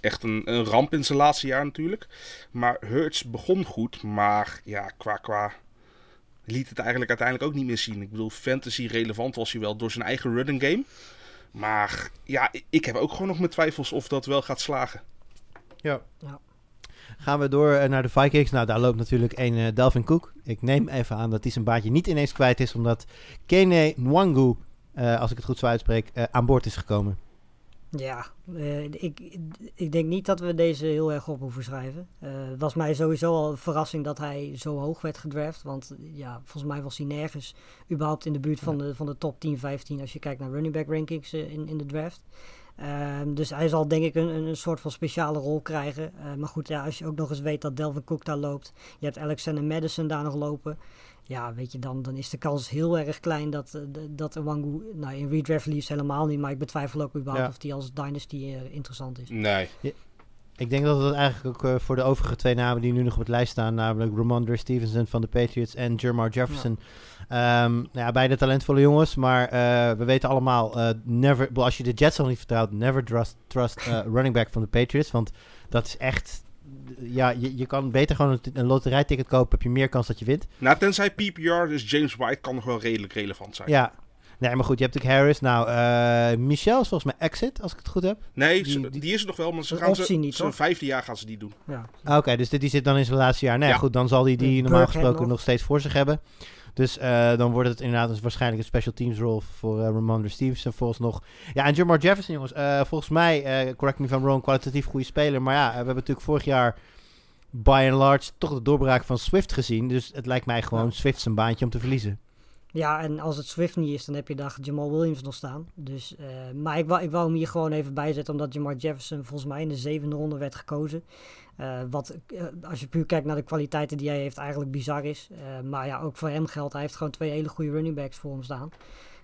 echt een, een ramp in zijn laatste jaar natuurlijk. Maar Hurts begon goed, maar ja, qua, qua liet het eigenlijk uiteindelijk ook niet meer zien. Ik bedoel, fantasy relevant was hij wel door zijn eigen running game. Maar ja, ik- heb ook gewoon nog mijn twijfels of dat wel gaat slagen. Ja. Ja. Gaan we door eh, naar de Vikings. Nou, daar loopt natuurlijk een eh, Delvin Cook. Ik neem even aan dat hij zijn baardje niet ineens kwijt is, omdat Kene Nwangu, eh, als ik het goed zo uitspreek, eh, aan boord is gekomen. Ja, eh, ik, ik denk niet dat we deze heel erg op hoeven schrijven. Eh, het was mij sowieso al een verrassing dat hij zo hoog werd gedraft. Want ja, volgens mij was hij nergens überhaupt in de buurt van de, van de top 10, 15 als je kijkt naar running back rankings eh, in, in de draft. Ehm, dus hij zal denk ik een, een, soort van speciale rol krijgen. Maar goed, ja, als je ook nog eens weet dat Delvin Cook daar loopt. Je hebt Alexander Madison daar nog lopen. Ja, weet je, dan, dan is de kans heel erg klein dat, uh, dat Wangu, nou in redraft liefst helemaal niet. Maar ik betwijfel ook überhaupt Ja. of die als Dynasty uh, interessant is. Nee. Ik denk dat het eigenlijk ook eh, voor de overige twee namen die nu nog op het lijst staan, namelijk Ramondre Stevenson van de Patriots en Jermar Jefferson. Ehm, nou ja, beide talentvolle jongens, maar eh, we weten allemaal, eh, never, als je de Jets al niet vertrouwt, never trust, trust eh, (laughs) running back van de Patriots, want dat is echt, ja, je, je kan beter gewoon een, een loterijticket kopen, heb je meer kans dat je wint. Nou, tenzij PPR, dus James White kan nog wel redelijk relevant zijn. Ja. Nee, maar goed, je hebt natuurlijk Harris. Nou, eh, Michel is volgens mij exit, als ik het goed heb. Nee, Die- die- die, is er nog wel, maar ze gaan ze, niet, zijn vijfde jaar gaan ze die doen. Ja. Ah, Oké, dus dit, die zit dan in zijn laatste jaar. Nee, Ja. goed, dan zal hij die Ja, normaal gesproken nog. steeds voor zich hebben. Dus eh, dan wordt het inderdaad een, waarschijnlijk een special teams role voor uh, Ramondre Stevenson volgens nog. Ja, en Jamar Jefferson, jongens. eh, volgens mij, correct me if I'm wrong, kwalitatief goede speler. Maar ja, we hebben natuurlijk vorig jaar by and large toch de doorbraak van Swift gezien. Dus het lijkt mij gewoon Ja. Swift zijn baantje om te verliezen. Ja, en als het Swift niet is, dan heb je daar Jamal Williams nog staan. Dus, eh, maar ik wou, ik wou hem hier gewoon even bijzetten, omdat Jamar Jefferson volgens mij in de zevende ronde werd gekozen. Eh, wat, eh, als je puur kijkt naar de kwaliteiten die hij heeft, eigenlijk bizar is. Eh, maar ja, ook voor hem geldt, hij heeft gewoon twee hele goede running backs voor hem staan.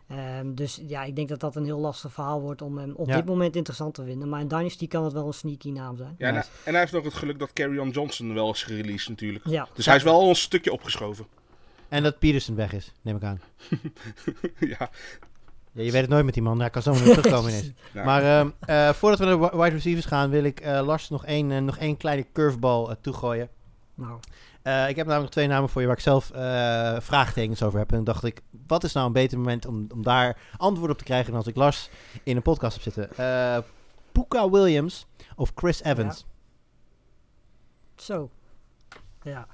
Ehm, dus ja, ik denk dat dat een heel lastig verhaal wordt om hem op Ja. dit moment interessant te vinden. Maar in Dynasty kan het wel een sneaky naam zijn. Ja, en, Nice. hij, en hij heeft nog het geluk dat Carry Johnson wel is gereleased natuurlijk. Ja, Dus hij is wel al een stukje opgeschoven. En dat Peterson weg is, neem ik aan. (laughs) ja, Ja, je weet het nooit met die man. Hij kan zomaar weer terugkomen ineens. (laughs) Maar ehm, eh, voordat we naar de wi- wide receivers gaan, wil ik eh, Lars nog één, eh, nog één kleine curveball toegooien. nou, Eh, ik heb namelijk twee namen voor je waar ik zelf eh, vraagtekens over heb. En dacht ik, wat is nou een beter moment om, om daar antwoord op te krijgen dan als ik Lars in een podcast heb zitten? Eh Puka Williams of Chris Evans? zo. Ja.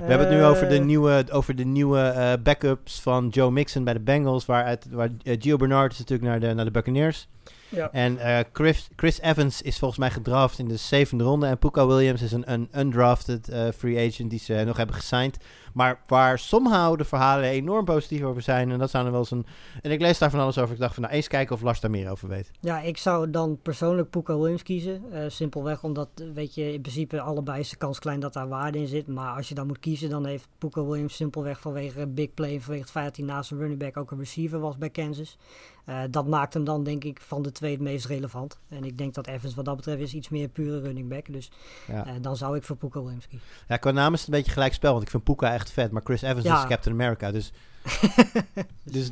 We hebben het nu over de Eh, nieuwe, over de nieuwe eh, backups van Joe Mixon bij de Bengals. Waaruit, waar eh, Gio Bernard is natuurlijk naar de, naar de Buccaneers. Ja. En Chris, Chris Evans is volgens mij gedraft in de zevende ronde. En Puka Williams is een, een undrafted free agent die ze nog hebben gesigned. Maar waar somehow de verhalen enorm positief over zijn. En dat zou dan wel eens een... En ik lees daar van alles over. Ik dacht van nou eens kijken of Lars daar meer over weet. Ja, ik zou dan persoonlijk Puka Williams kiezen. Eh, simpelweg omdat, weet je, in principe allebei is de kans klein dat daar waarde in zit. Maar als je dan moet kiezen, dan heeft Puka Williams simpelweg vanwege een big play... en vanwege het feit dat hij naast een running back ook een receiver was bij Kansas. Eh, dat maakt hem dan, denk ik, van de twee het meest relevant. En ik denk dat Evans wat dat betreft is iets meer pure running back. Dus Ja. eh, dan zou ik voor Puka Williams kiezen. ja, qua naam is het een beetje gelijk spel. Want ik vind Puka echt vet. Maar Chris Evans Ja. is Captain America. Dus (laughs) Dus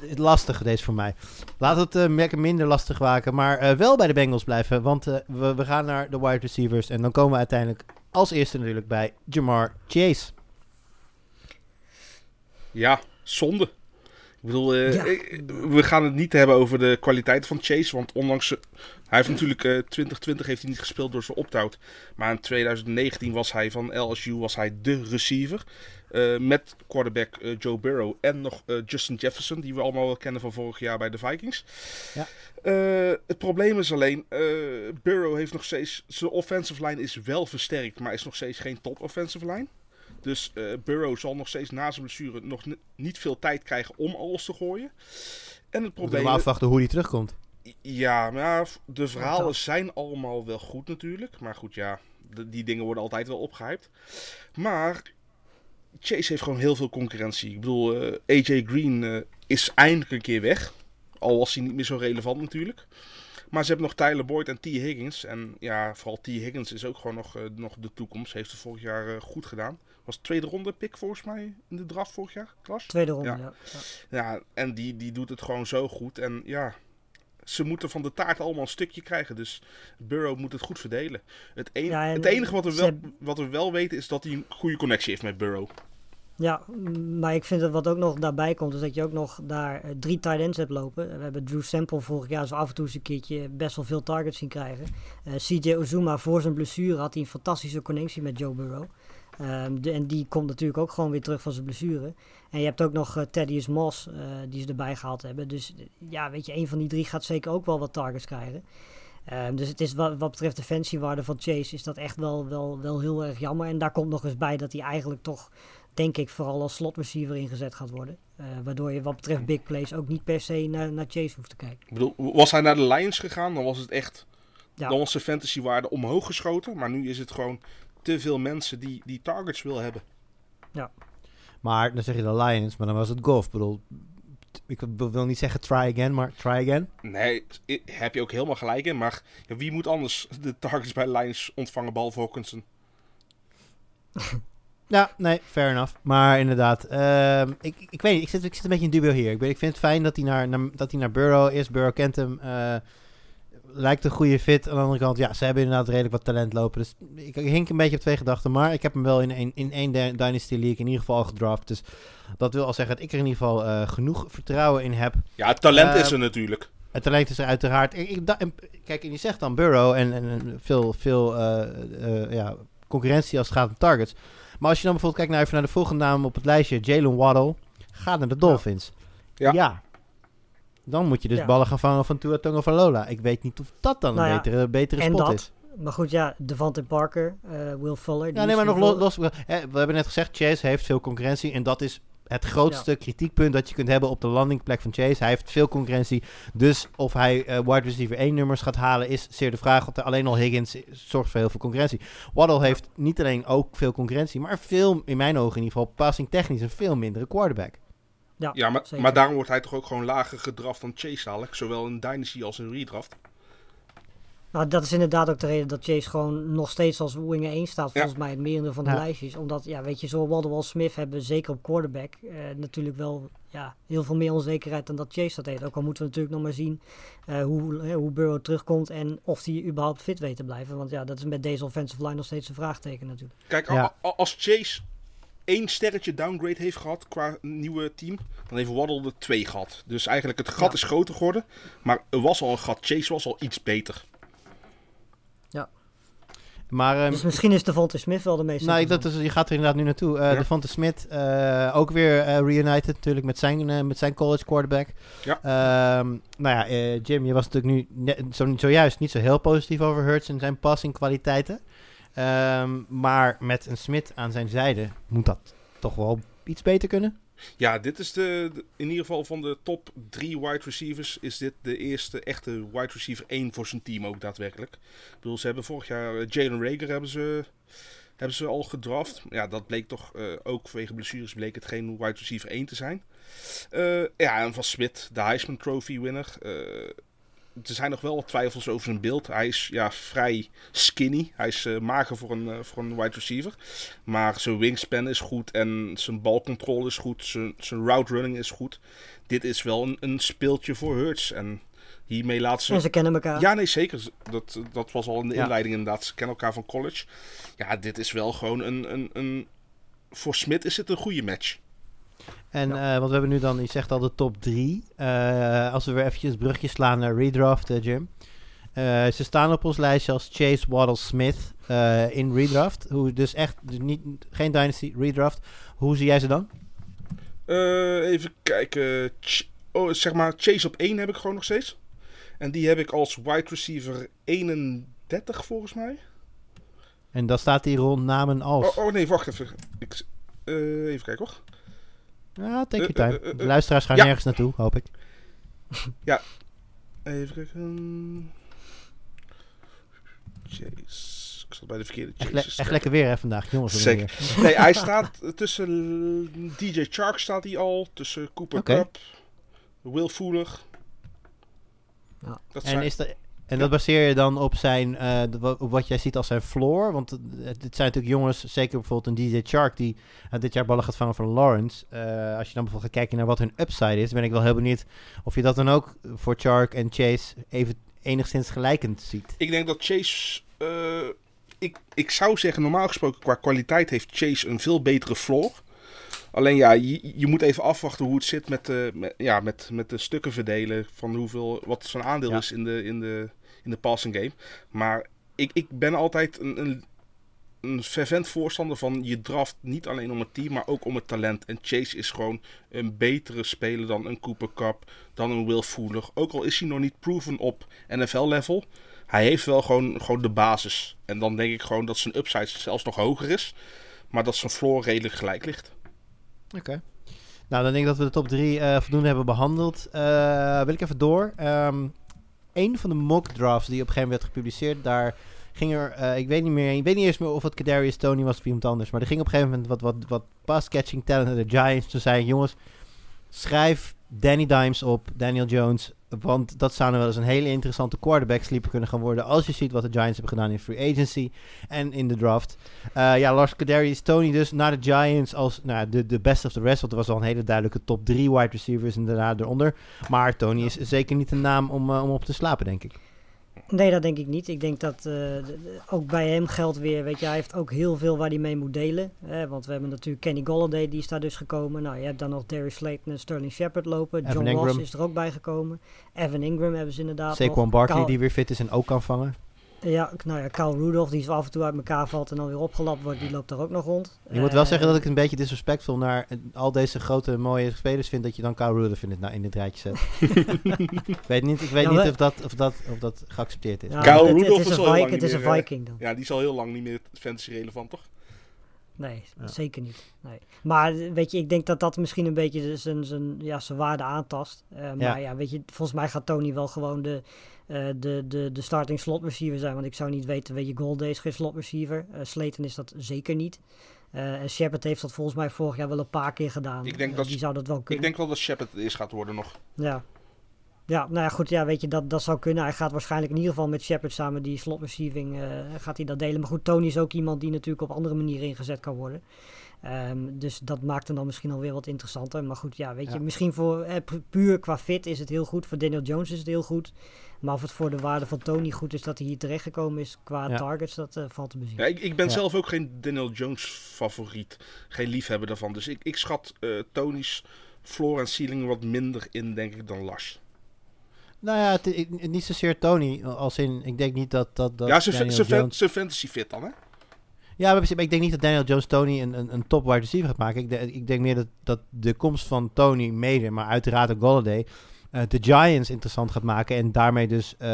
het lastige deze voor mij. Laat het eh, lekker minder lastig maken. Maar eh, wel bij de Bengals blijven. Want eh, we, we gaan naar de wide receivers. En dan komen we uiteindelijk als eerste natuurlijk bij Jamar Chase. ja, zonde. Ik bedoel, eh, Ja. we gaan het niet hebben over de kwaliteit van Chase. Want ondanks... hij heeft natuurlijk... eh 2020 heeft hij niet gespeeld door zijn opt-out. Maar in 2019 was hij van LSU was hij de receiver. Eh, met quarterback eh, Joe Burrow en nog eh, Justin Jefferson. Die we allemaal wel kennen van vorig jaar bij de Vikings. Ja. Eh, het probleem is alleen... eh, Burrow heeft nog steeds... Zijn offensive line is wel versterkt. Maar is nog steeds geen top offensive line. Dus eh, Burrow zal nog steeds na zijn blessure nog ni- niet veel tijd krijgen om alles te gooien. En het probleem we afwachten hoe die terugkomt. Ja, maar de verhalen zijn allemaal wel goed natuurlijk. Maar goed, ja, de- die dingen worden altijd wel opgehyped. Maar Chase heeft gewoon heel veel concurrentie. Ik bedoel, eh, AJ Green eh, is eindelijk een keer weg. Al was hij niet meer zo relevant natuurlijk. Maar ze hebben nog Tyler Boyd en T. Higgins. En ja, vooral T. Higgins is ook gewoon nog, eh, nog de toekomst. Heeft het vorig jaar goed gedaan. Was tweede ronde pick volgens mij in de draft vorig jaar, Klas? Tweede ronde, Ja. ja. ja. Ja, en die, die doet het gewoon zo goed. En ja, ze moeten van de taart allemaal een stukje krijgen. Dus Burrow moet het goed verdelen. Het, een- Ja, en het enige wat we, wel, hebben- wat we wel weten is dat hij een goede connectie heeft met Burrow. Ja, maar ik vind dat wat ook nog daarbij komt, is dat je ook nog daar eh, drie tight ends hebt lopen. We hebben Drew Sample vorig jaar zo af en toe eens een keertje best wel veel targets zien krijgen. Eh, CJ Ozuma voor zijn blessure had hij een fantastische connectie met Joe Burrow. Ehm, de, en die komt natuurlijk ook gewoon weer terug van zijn blessure. En je hebt ook nog uh, Thaddeus Moss, uh, die ze erbij gehaald hebben. Dus ja, weet je, een van die drie gaat zeker ook wel wat targets krijgen. Um, dus het is wat, wat betreft de fancy waarde van Chase is dat echt wel, wel, wel heel erg jammer. En daar komt nog eens bij dat hij eigenlijk toch denk ik, vooral als slot receiver ingezet gaat worden. Eh, waardoor je wat betreft big plays ook niet per se naar, naar Chase hoeft te kijken. Ik bedoel, was hij naar de Lions gegaan, dan was het echt... Ja. Dan was de fantasywaarde omhoog geschoten. Maar nu is het gewoon te veel mensen die, die targets willen hebben. Maar dan zeg je de Lions, maar dan was het golf. Ik bedoel, ik wil niet zeggen try again, maar try again. Nee, heb je ook helemaal gelijk in. Maar ja, wie moet anders de targets bij Lions ontvangen, behalve Hawkinson? (laughs) Ja, nee, fair enough. Maar inderdaad, ehm, ik, ik weet niet, ik zit, ik zit een beetje in dubio hier. Ik, ben, ik vind het fijn dat hij naar, naar, dat hij naar Burrow is. Burrow kent hem. eh, lijkt een goede fit. Aan de andere kant, ja, ze hebben inderdaad redelijk wat talent lopen. Dus ik, hink een beetje op twee gedachten. Maar ik heb hem wel in één, in één Dy- Dynasty League in ieder geval al gedraft. Dus dat wil al zeggen dat ik er in ieder geval eh, genoeg vertrouwen in heb. Ja, het talent Eh, is er natuurlijk. Het talent is er uiteraard. Ik, ik, da- en- kijk, en je zegt dan Burrow en, en, veel, veel eh, eh, ja, concurrentie als het gaat om targets. Maar als je dan bijvoorbeeld kijkt naar, even naar de volgende naam op het lijstje, Jalen Waddle, gaat naar de Dolphins. Ja. Dan moet je dus Ja. ballen gaan vangen van Tua Tagovailoa. Ik weet niet of dat dan Nou een ja, betere, betere en spot dat. is. Maar goed, ja, Devante Parker, eh, Will Fuller. Ja, nee, maar nog los. hè, we hebben net gezegd, Chase heeft veel concurrentie. En dat is het grootste kritiekpunt dat je kunt hebben op de landingplek van Chase. Hij heeft veel concurrentie. Dus of hij eh, wide receiver 1 nummers gaat halen, is zeer de vraag. Want alleen al Higgins zorgt voor heel veel concurrentie. Waddle heeft niet alleen ook veel concurrentie, maar veel, in mijn ogen in ieder geval, passing technisch een veel mindere quarterback. Ja, Ja, maar, zeker. maar daarom wordt hij toch ook gewoon lager gedraft dan Chase dadelijk. Zowel in Dynasty als in redraft. Nou, dat is inderdaad ook de reden dat Chase gewoon nog steeds als winger 1 staat. Ja. Volgens mij het merendeel van de Ja. lijstjes. Omdat, ja, weet je, zo Waddle als Smith hebben zeker op quarterback eh, natuurlijk wel ja, heel veel meer onzekerheid dan dat Chase dat heeft. Ook al moeten we natuurlijk nog maar zien eh, hoe, eh, hoe Burrow terugkomt en of hij überhaupt fit weet te blijven. Want ja, dat is met deze offensive line nog steeds een vraagteken natuurlijk. Kijk, Ja. als Chase één sterretje downgrade heeft gehad qua nieuwe team, dan heeft Waddle er twee gehad. Dus eigenlijk het gat Ja. is groter geworden. Maar er was al een gat. Chase was al iets beter. Maar ehm, dus misschien is Devontae Smith wel de meest nou, dat is, je gaat er inderdaad nu naartoe. Eh Ja. Devonta Smith, eh, ook weer eh, reunited natuurlijk met zijn, met zijn college quarterback. Ja. Ehm, nou ja, eh, Jim, je was natuurlijk nu net, zo, zojuist niet zo heel positief over Hurts en zijn passing kwaliteiten. Ehm, maar met een Smith aan zijn zijde moet dat toch wel iets beter kunnen. Ja, dit is de, in ieder geval van de top drie wide receivers is dit de eerste echte wide receiver 1 voor zijn team ook daadwerkelijk. Ik bedoel, ze hebben vorig jaar eh, Jalen Rager hebben ze, hebben ze al gedraft. Ja, dat bleek toch eh, ook vanwege blessures bleek het geen wide receiver 1 te zijn. Eh, ja, en van Smith, de Heisman Trophy winner. Eh, er zijn nog wel wat twijfels over zijn beeld. Hij is ja, vrij skinny. Hij is eh, mager voor een, eh, voor een wide receiver. Maar zijn wingspan is goed en zijn balcontrole is goed. Zijn, zijn route running is goed. Dit is wel een, een speeltje voor Hurts. En hiermee laat ze... En ze kennen elkaar. Ja, nee, zeker. Dat, dat was al in de Ja. inleiding inderdaad. Ze kennen elkaar van college. Ja, dit is wel gewoon een... een, een voor Smit is het een goede match. En eh, want we hebben nu dan, je zegt al de top drie. Eh, als we weer eventjes een brugje slaan naar redraft, eh, Jim. Ze staan op ons lijstje als Chase Waddle Smith in redraft. Hoe, dus echt dus niet, geen dynasty, redraft. Hoe zie jij ze dan? Even kijken. Ch- oh, zeg maar, Chase op 1 heb ik gewoon nog steeds. En die heb ik als wide receiver 31 volgens mij. En dan staat hier rond namen als. Oh, oh nee, wacht even. Ik, even kijken hoor. Ja, take your Eh, time. eh, eh, eh, De luisteraars gaan ja. nergens naartoe, hoop ik. Even kijken. Chase. Ik zat bij de verkeerde Echt, le- echt lekker weer hè, vandaag, jongens. Zeker. weer. Nee, hij (laughs) staat tussen DJ Chark staat hij al. Tussen Cooper Oké. Cup. Will Fuller. Ja. Dat En, zijn, is dat, en dat baseer je dan op, zijn, eh, op wat jij ziet als zijn floor? Want dit zijn natuurlijk jongens, zeker bijvoorbeeld een DJ Chark, die eh, dit jaar ballen gaat vangen van Lawrence. Eh, als je dan bijvoorbeeld gaat kijken naar wat hun upside is, ben ik wel heel benieuwd of je dat dan ook voor Chark en Chase even enigszins gelijkend ziet. Ik denk dat Chase. ik, ik zou zeggen, normaal gesproken qua kwaliteit heeft Chase een veel betere floor. Alleen ja, je, je moet even afwachten hoe het zit met de, met, ja, met, met de stukken verdelen. Van hoeveel, wat zijn aandeel Ja. is in de, in, de, in de passing game. Maar ik, ik ben altijd een, een, een fervent voorstander van je draft niet alleen om het team, maar ook om het talent. En Chase is gewoon een betere speler dan een Cooper Cup, dan een Will Fuller. Ook al is hij nog niet proven op NFL-level. Hij heeft wel gewoon, gewoon de basis. En dan denk ik gewoon dat zijn upside zelfs nog hoger is. Maar dat zijn floor redelijk gelijk ligt. Oké. Nou, dan denk ik dat we de top 3 uh, voldoende hebben behandeld. Uh, wil ik even door. Um, een van de mock drafts die op een gegeven moment werd gepubliceerd, daar ging er, uh, ik weet niet meer, ik weet niet eens meer of het Kadarius Tony was of iemand anders, maar er ging op een gegeven moment wat, wat, wat pass-catching talent naar de Giants. Toen zei jongens, schrijf Danny Dimes op, Daniel Jones, want dat zou nou wel eens een hele interessante quarterback sleeper kunnen gaan worden. Als je ziet wat de Giants hebben gedaan in free agency en in de draft. Uh, ja, Lars Kadarius Tony dus naar de Giants als nou, de, de best of the rest. Want er was al een hele duidelijke top 3 wide receivers en daarna eronder. Maar Tony is zeker niet een naam om, uh, om op te slapen, denk ik. Nee, dat denk ik niet. Ik denk dat uh, ook bij hem geldt weer, weet je, hij heeft ook heel veel waar hij mee moet delen. Hè? Want we hebben natuurlijk Kenny Golladay, die is daar dus gekomen. Nou, je hebt dan nog Darius Slayton en Sterling Shepard lopen. Evan John Ingram. Ross is er ook bij gekomen. Evan Ingram hebben ze inderdaad Saquon. Barkley die weer fit is en ook kan vangen. Ja, nou ja, Kyle Rudolph, die zo af en toe uit elkaar valt en dan weer opgelapt wordt, die loopt er ook nog rond. Je moet wel Eh, zeggen dat ik het een beetje disrespectvol naar al deze grote mooie spelers vind dat je dan Kyle Rudolph in, het, nou, in dit rijtje zet. (laughs) ik weet niet, ik weet Ja, niet of, dat, of, dat, of dat geaccepteerd is. ja, Kyle het- het, Rudolph is is een, al heel Vi- lang het is een meer, eh, Viking dan. Ja, die is al heel lang niet meer fantasy relevant, toch? Nee, Ja. zeker niet. Nee. Maar eh, weet je, ik denk dat dat misschien een beetje zijn, zijn, ja, zijn waarde aantast. Eh, maar ja. weet je, volgens mij gaat Tony wel gewoon de, eh, de, de, de starting slot receiver zijn. Want ik zou niet weten, weet je, Golday is geen slot receiver. Eh Slayton is dat zeker niet. Eh en Shepard heeft dat volgens mij vorig jaar wel een paar keer gedaan. Ik denk Eh, dat- die zou dat wel Ik kunnen. denk wel dat Shepard het eerst gaat worden nog. Ja. Ja, nou ja, goed, ja, weet je, dat, dat zou kunnen. Hij gaat waarschijnlijk in ieder geval met Shepard samen die slot receiving eh, gaat hij dat delen. Maar goed, Tony is ook iemand die natuurlijk op andere manieren ingezet kan worden. Ehm, dus dat maakt hem dan misschien alweer wat interessanter. Maar goed, ja, weet je, misschien voor eh, pu- puur qua fit is het heel goed. Voor Daniel Jones is het heel goed. Maar of het voor de waarde van Tony goed is dat hij hier terechtgekomen is qua Ja. targets, dat eh, valt te bezien. Ja, ik, ik ben Ja. zelf ook geen Daniel Jones favoriet. Geen liefhebber daarvan. Dus ik, ik schat eh Tony's floor en ceiling wat minder in, denk ik, dan Lars. Nou ja, het, ik- niet zozeer Tony, als in, ik denk niet dat, dat, dat ja, zijn fantasy fit dan, hè? Ja, maar ik denk niet dat Daniel Jones Tony een, een, een top wide receiver gaat maken. Ik, de- ik denk meer dat, dat de komst van Tony mede, maar uiteraard ook Golladay, eh, de Giants interessant gaat maken. En daarmee dus eh,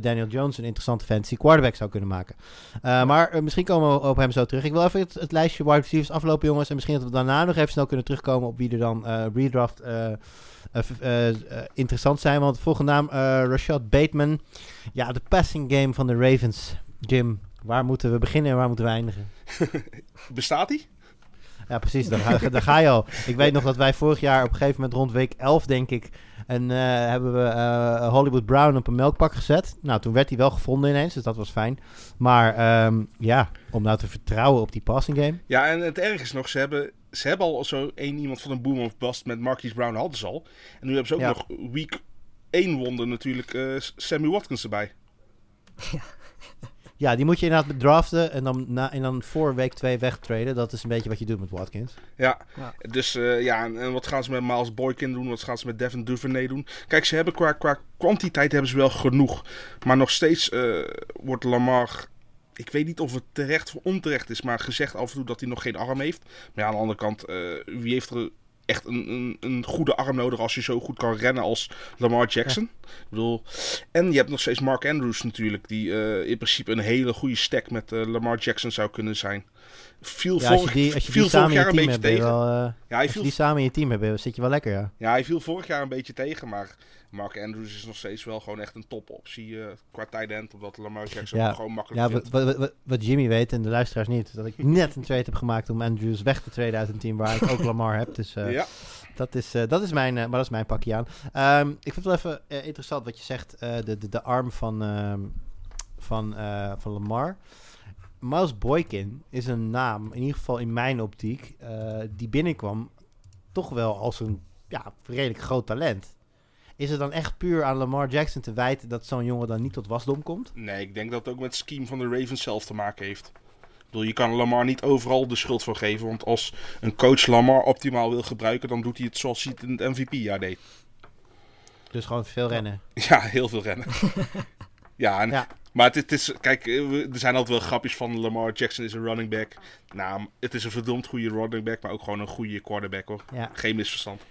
Daniel Jones een interessante fantasy quarterback zou kunnen maken. Eh, Maar misschien komen we op hem zo terug. Ik wil even het, het lijstje wide receivers aflopen, jongens. En misschien dat we daarna nog even snel kunnen terugkomen op wie er dan redraft interessant zijn. Want volgende naam, Rashad Bateman. Ja, de passing game van de Ravens. Jim, waar moeten we beginnen en waar moeten we eindigen? (laughs) Bestaat hij? Ja, precies. Daar, ga- daar ga je al. Ik weet nog dat wij vorig jaar op een gegeven moment rond week 11, denk ik, en eh, hebben we eh, Hollywood Brown op een melkpak gezet. Nou, toen werd hij wel gevonden ineens, dus dat was fijn. Maar ehm, ja, om nou te vertrouwen op die passing game. Ja, en het erg is nog, ze hebben, ze hebben al zo één iemand van een boom of bust met Marquise Brown hadden ze al. En nu hebben ze ook Ja. nog week 1 wonder natuurlijk eh, Sammy Watkins erbij. (laughs) Ja, die moet je inderdaad draften en dan, na, en dan voor week 2 wegtraden. Dat is een beetje wat je doet met Watkins. Ja, Ja. dus eh, ja, en, en wat gaan ze met Miles Boykin doen? Wat gaan ze met Devin Duvernay doen? Kijk, ze hebben qua, qua kwantiteit hebben ze wel genoeg. Maar nog steeds eh, wordt Lamar... Ik weet niet of het terecht of onterecht is, maar gezegd af en toe dat hij nog geen arm heeft. Maar ja, aan de andere kant, eh, wie heeft er echt een, een, een goede arm nodig als je zo goed kan rennen als Lamar Jackson? Ik bedoel, en je hebt nog steeds Mark Andrews natuurlijk, die eh, in principe een hele goede stack met eh, Lamar Jackson zou kunnen zijn. Viel Ja, je vorig, die, je viel jaar je een team beetje je tegen. wel, eh, Ja, hij als je viel, die samen in je team hebt, zit je wel lekker, ja. ja, hij viel vorig jaar een beetje tegen, maar Mark Andrews is nog steeds wel gewoon echt een topoptie eh qua tight end, omdat Lamar Jackson Ja. gewoon makkelijk Ja, wat, wat, wat- wat Jimmy weet en de luisteraars niet, dat ik net een trade heb gemaakt om Andrews weg te treden uit een team waar ik ook (laughs) Lamar heb. Dus eh, ja, dat, is, eh, dat, is mijn, maar dat is mijn pakje aan. Ehm, ik vind het wel even interessant wat je zegt, de, de, de arm van, ehm, van, van Lamar. Miles Boykin is een naam, in ieder geval in mijn optiek, die binnenkwam toch wel als een ja, redelijk groot talent. Is het dan echt puur aan Lamar Jackson te wijten dat zo'n jongen dan niet tot wasdom komt? nee, ik denk dat het ook met het scheme van de Ravens zelf te maken heeft. Ik bedoel, je kan Lamar niet overal de schuld voor geven, want als een coach Lamar optimaal wil gebruiken, dan doet hij het zoals hij het in het MVP-jaar deed. Dus gewoon veel rennen. (laughs) Ja, heel veel rennen. (laughs) ja, en, Ja. maar het, het is, kijk, eh, er zijn altijd wel grapjes van Lamar Jackson is een running back. Nou, het is een verdomd goede running back, maar ook gewoon een goede quarterback hoor. Ja. Geen misverstand.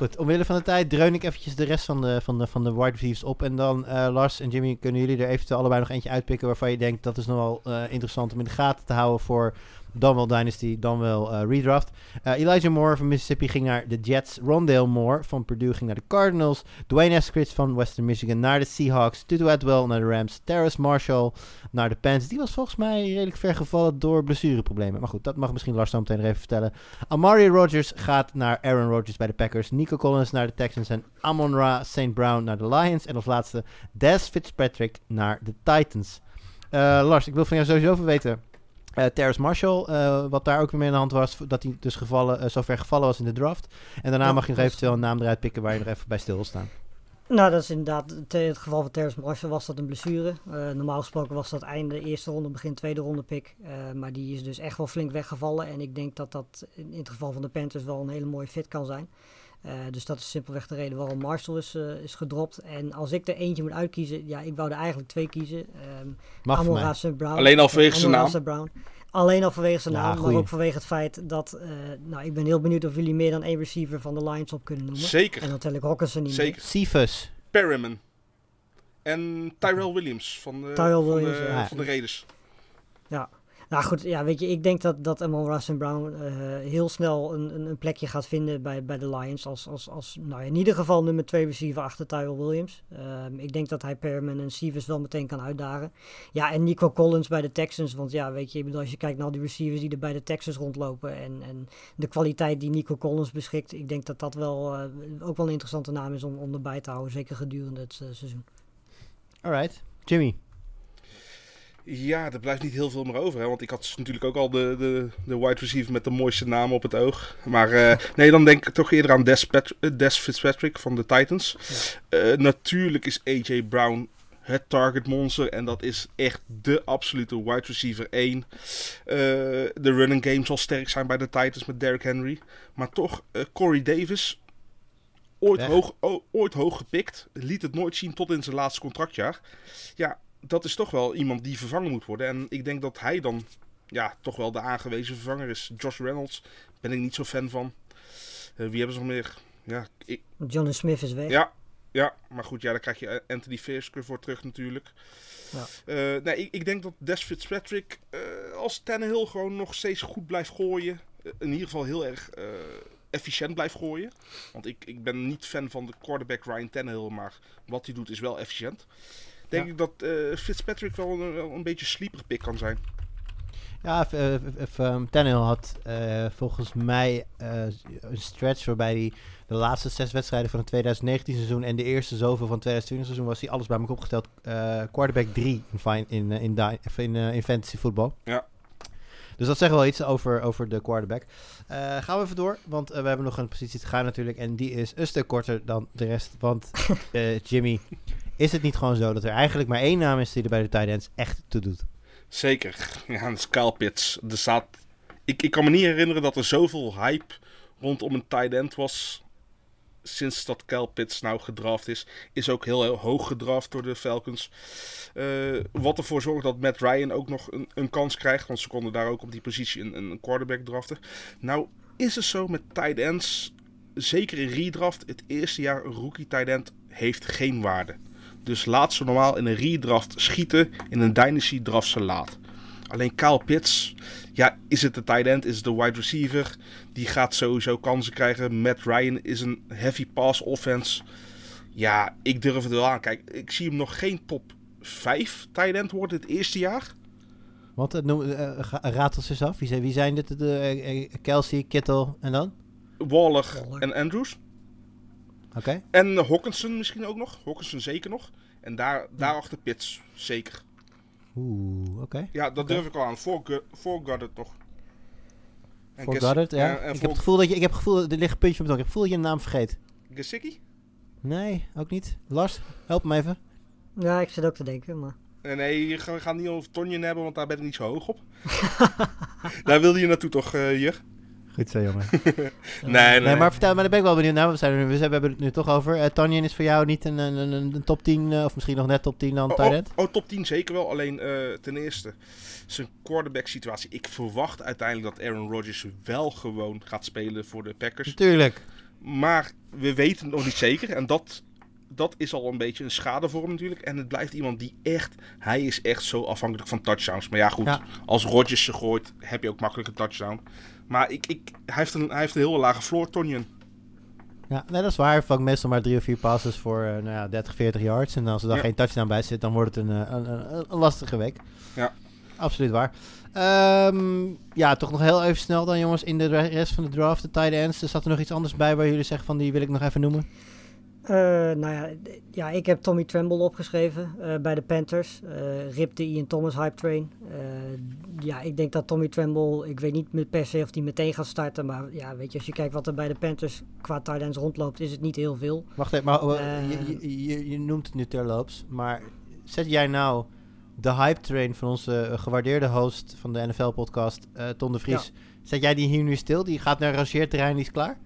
Goed, omwille van de tijd dreun ik eventjes de rest van de, van de, van de op. En dan, eh, Lars en Jimmy, kunnen jullie er eventueel allebei nog eentje uitpikken waarvan je denkt dat is nog wel eh, interessant om in de gaten te houden voor dan wel Dynasty, dan wel eh, redraft. Eh, Elijah Moore van Mississippi ging naar de Jets. Rondale Moore van Purdue ging naar de Cardinals. Dwayne Eskridge van Western Michigan naar de Seahawks. Tutu Atwell naar de Rams. Terrace Marshall naar de Panthers. Die was volgens mij redelijk ver gevallen door blessureproblemen. Maar goed, dat mag misschien Lars zo meteen even vertellen. Amari Rodgers gaat naar Aaron Rodgers bij de Packers. Nico Collins naar de Texans. En Amon Ra St. Brown naar de Lions. En als laatste Des Fitzpatrick naar de Titans. Eh, Lars, ik wil van jou sowieso even weten. Uh, Terrace Marshall, uh, wat daar ook weer mee aan de hand was, dat hij dus gevallen, uh, zover gevallen was in de draft. En daarna Ja, mag je nog eventueel een naam eruit pikken waar je nog even bij stil wil staan. Nou, dat is inderdaad, in het geval van Terrence Marshall was dat een blessure. Eh, normaal gesproken was dat einde eerste ronde, begin tweede ronde pick. Eh, maar die is dus echt wel flink weggevallen. En ik denk dat dat in, in het geval van de Panthers wel een hele mooie fit kan zijn. Eh, dus dat is simpelweg de reden waarom Marshall is, eh, is gedropt. En als ik er eentje moet uitkiezen, ja, ik wou er eigenlijk twee kiezen. Ehm mij. Amon-Ra St. Brown. Alleen al vanwege zijn naam. Brown. Alleen al vanwege zijn Ja, naam, maar ook vanwege het feit dat... eh, nou, ik ben heel benieuwd of jullie meer dan één receiver van de Lions op kunnen noemen. Zeker. En dan tel ik Hawkinson niet. Zeker. Cephus. Perriman. En Tyrell Williams van de, Tyrell van Williams, de, ja. van de Raiders. Nou goed, ja, weet je, ik denk dat, dat Amon Brown eh, heel snel een, een, plekje gaat vinden bij, bij de Lions. Als, als, als nou, in ieder geval nummer 2 receiver achter Tyrell Williams. Ehm, ik denk dat hij Perman en Stevens wel meteen kan uitdagen. Ja, en Nico Collins bij de Texans. Want ja, weet je, als je kijkt naar die receivers die er bij de Texans rondlopen. En, en de kwaliteit die Nico Collins beschikt. Ik denk dat dat wel eh, ook wel een interessante naam is om, om erbij te houden. Zeker gedurende het eh, seizoen. Alright. Jimmy. Ja, er blijft niet heel veel meer over. Hè? Want ik had natuurlijk ook al de, de, de wide receiver met de mooiste naam op het oog. Maar eh, nee, dan denk ik toch eerder aan Des, Pat- eh, Des Fitzpatrick van de Titans. Eh, natuurlijk is AJ Brown het target monster. En dat is echt de absolute wide receiver 1. Eh, de running game zal sterk zijn bij de Titans met Derrick Henry. Maar toch, Corey Davis... Ooit Weg. hoog, ooit hoog gepikt. Liet het nooit zien tot in zijn laatste contractjaar. Ja, dat is toch wel iemand die vervangen moet worden. En ik denk dat hij dan ja, toch wel de aangewezen vervanger is. Josh Reynolds ben ik niet zo fan van. Eh, wie hebben ze nog meer? Ja, ik, Johnny Smith is weg. ja, ja, maar goed, ja, daar krijg je Anthony Fisker voor terug natuurlijk. Ja. Eh, nee, ik, ik denk dat Des Fitzpatrick, eh als Tannehill gewoon nog steeds goed blijft gooien, eh, in ieder geval heel erg eh, efficiënt blijft gooien. Want ik, ik ben niet fan van de quarterback Ryan Tannehill, maar wat hij doet is wel efficiënt. Denk Ja. ik dat eh, Fitzpatrick wel een, wel een beetje sleeper pick kan zijn. Ja, ehm, Tannehill had eh, volgens mij een stretch waarbij hij de laatste zes wedstrijden van het 2019 seizoen en de eerste zoveel van het 2020 seizoen was hij alles bij elkaar opgeteld eh, quarterback 3 in, in, in, fantasy voetbal. Ja. Dus dat zegt wel iets over, over de quarterback. Gaan we even door, want we hebben nog een positie te gaan natuurlijk. En die is een stuk korter dan de rest. Want Jimmy, is het niet gewoon zo dat er eigenlijk maar één naam is die er bij de tight ends echt toe doet? Zeker. (laughs) Ja, dat is Kyle Pitts. Ik, ik kan me niet herinneren dat er zoveel hype rondom een tight end was. Sinds dat Kyle Pitts nou gedraft is. Is ook heel, heel hoog gedraft door de Falcons. Eh, wat ervoor zorgt dat Matt Ryan ook nog een, een kans krijgt. Want ze konden daar ook op die positie een, een quarterback draften. Nou is het zo met tight ends. Zeker in redraft. Het eerste jaar een rookie tight end heeft geen waarde. Dus laat ze normaal in een redraft schieten. In een dynasty draft ze laat. Alleen Kyle Pitts, ja, is het de tight end, is het de wide receiver. Die gaat sowieso kansen krijgen. Matt Ryan is een heavy pass offense. Ja, ik durf het wel aan. Kijk, ik zie hem nog geen top 5 tight end worden het eerste jaar. Want het noem, eh, ga- raad ons eens af. Wie zijn, wie zijn dit? De, eh, eh, Kelsey, Kittle en dan? Waller Waller. en Andrews. Oké. En eh, Hawkinson misschien ook nog. Hawkinson zeker nog. En daar, daarachter Pitts, zeker. Oeh, oké. Ja, dat durf ik al aan. Voor, Goddard. En Voor Goddard, ja. en- en ik, voor heb het gevoel dat je, ik heb het gevoel, er ligt een puntje op tong. Ik heb het gevoel dat je een naam vergeet. Gesicki? Nee, ook niet. Lars, help me even. Ja, ik zit ook te denken, maar... Nee, nee, we gaan- niet over Tonjen hebben, want daar ben ik niet zo hoog op. (laughs) daar wilde je naartoe toch, eh Jur? Goed zo, jongen. (laughs) Nee, nee, Nee, maar vertel, maar daar ben ik wel benieuwd naar. We, zijn er nu, we hebben het nu toch over. Uh, is voor jou niet een, een, een, een top 10, eh, of misschien nog net top 10 dan Oh, oh, oh, top 10 zeker wel. Alleen eh, ten eerste, zijn quarterback situatie. Ik verwacht uiteindelijk dat Aaron Rodgers wel gewoon gaat spelen voor de Packers. Natuurlijk. Maar we weten het nog niet zeker. En dat, dat is al een beetje een schade voor hem natuurlijk. En het blijft iemand die echt... Hij is echt zo afhankelijk van touchdowns. Maar ja, goed. Ja. Als Rodgers ze gooit, heb je ook makkelijk een touchdown. Maar ik, ik, hij, heeft een, hij heeft een heel lage floor, Tonyan. Ja, nee, dat is waar. Hij vangt meestal maar drie of vier passes voor eh, nou ja, 30, 40 yards. En als er dan Ja. geen touchdown bij zit, dan wordt het een, eh, een, een, een lastige week. Ja. Absoluut waar. Ehm, ja, toch nog heel even snel dan jongens. In de re- rest van de draft, de tight ends. Er zat er nog iets anders bij waar jullie zeggen van die wil ik nog even noemen. Eh, nou ja, ja, ik heb Tommy Tremble opgeschreven eh, bij de Panthers. Eh Rip de Ian Thomas hype train. Ja, ik denk dat Tommy Tremble, ik weet niet per se of hij meteen gaat starten. Maar ja, weet je, als je kijkt wat er bij de Panthers qua tight rondloopt, is het niet heel veel. Wacht even, maar oh, je, je, je, noemt het nu terloops. Maar zet jij nou de hype train van onze gewaardeerde host van de NFL-podcast, Ton de Vries. Zet jij die hier nu stil? Die gaat naar rangeerterrein, die is klaar?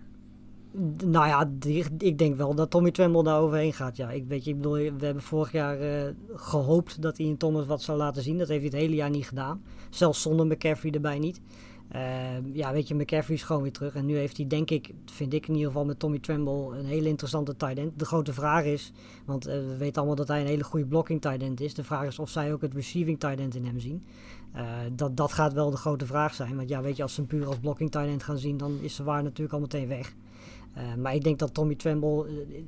Nou ja, ik denk wel dat Tommy Tremble daar overheen gaat. Ja, ik weet je, ik bedoel, we hebben vorig jaar eh, gehoopt dat Ian Thomas wat zou laten zien. Dat heeft hij het hele jaar niet gedaan. Zelfs zonder McCaffrey erbij niet. Eh, ja, weet je, McCaffrey is gewoon weer terug. En nu heeft hij, denk ik, vind ik in ieder geval met Tommy Tremble een hele interessante tight end. De grote vraag is, want eh, we weten allemaal dat hij een hele goede blocking tight end is. De vraag is of zij ook het receiving tight end in hem zien. Eh, dat, dat gaat wel de grote vraag zijn. Want ja, weet je, als ze hem puur als blocking tight end gaan zien, dan is ze waar natuurlijk al meteen weg. Eh, maar ik denk dat Tommy Tremble eh,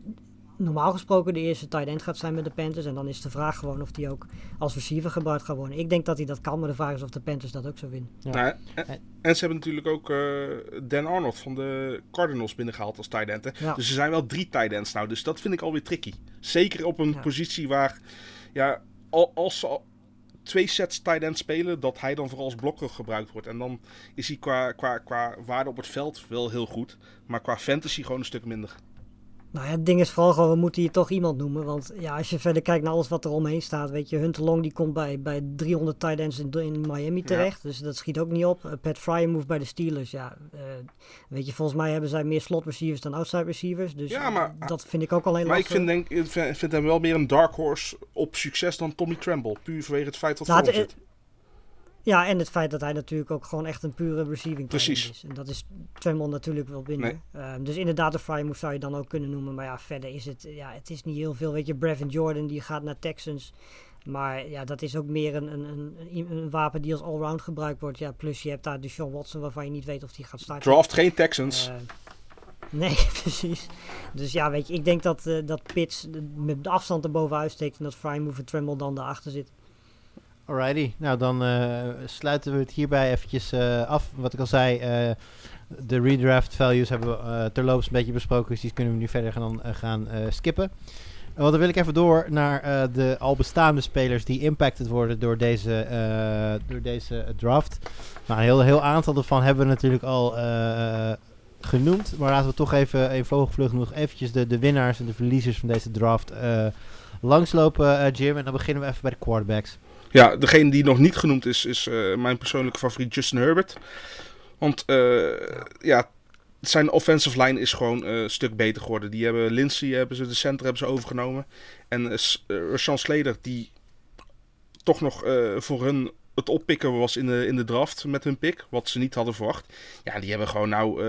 normaal gesproken de eerste tight end gaat zijn met de Panthers. En dan is de vraag gewoon of hij ook als receiver gebruikt gaat worden. Ik denk dat hij dat kan, maar de vraag is of de Panthers dat ook zo winnen. Ja. Nou, en, en ze hebben natuurlijk ook eh, Dan Arnold van de Cardinals binnengehaald als tight end. hè. Ja. Dus er zijn wel drie tight ends nou. Dus dat vind ik alweer tricky. Zeker op een Ja. positie waar, ja, al, als ze twee sets tight end spelen, dat hij dan vooral als blokker gebruikt wordt. En dan is hij qua, qua, qua waarde op het veld wel heel goed. Maar qua fantasy gewoon een stuk minder. Nou ja, het ding is vooral gewoon, we moeten hier toch iemand noemen. Want ja, als je verder kijkt naar alles wat er omheen staat, weet je, Hunter Long die komt bij, bij 300 tight ends in, in Miami terecht. Dus dat schiet ook niet op. Uh, Pat Fryer move bij de Steelers, ja. uh, weet je, volgens mij hebben zij meer slot receivers dan outside receivers. Dus Ja, maar- dat vind ik ook al heel Maar ik lastig. vind, denk, ik vind, vind hem wel meer een dark horse op succes dan Tommy Tremble. Puur vanwege het feit dat Nou. Ja, en het feit dat hij natuurlijk ook gewoon echt een pure receiving Precies. is. En dat is Tremble natuurlijk wel binnen. Ehm, dus inderdaad, de fry move zou je dan ook kunnen noemen. Maar ja, verder is het, ja, het is niet heel veel. Weet je, Brevin Jordan die gaat naar Texans. Maar ja, dat is ook meer een, een, een, een, wapen die als allround gebruikt wordt. Ja, plus je hebt daar Deshaun Watson waarvan je niet weet of die gaat starten. Draft geen Texans. Eh, nee, (laughs) precies. Dus ja, weet je, ik denk dat, eh dat Pitts de- met de afstand erbovenuit steekt en dat Fry Move en Tremble dan daarachter zit. Alrighty, nou dan eh, sluiten we het hierbij eventjes eh, af. Wat ik al zei, eh, de redraft values hebben we terloops een beetje besproken, dus die kunnen we nu verder gaan, gaan skippen. Want dan wil ik even door naar de al bestaande spelers die impacted worden door deze, door deze draft. Nou, een heel, heel aantal daarvan hebben we natuurlijk al genoemd, maar laten we toch even in vogelvlucht nog eventjes de, de winnaars en de verliezers van deze draft langslopen, Jim. En dan beginnen we even bij de quarterbacks. Ja, degene die nog niet genoemd is, is eh, mijn persoonlijke favoriet Justin Herbert. Want eh, ja, zijn offensive line is gewoon eh, een stuk beter geworden. Die hebben Lindsay, hebben ze, de center hebben ze overgenomen. En uh, Rashawn Slater, die toch nog voor hun het oppikken was in de, in de draft met hun pick. Wat ze niet hadden verwacht. Ja, die hebben gewoon nou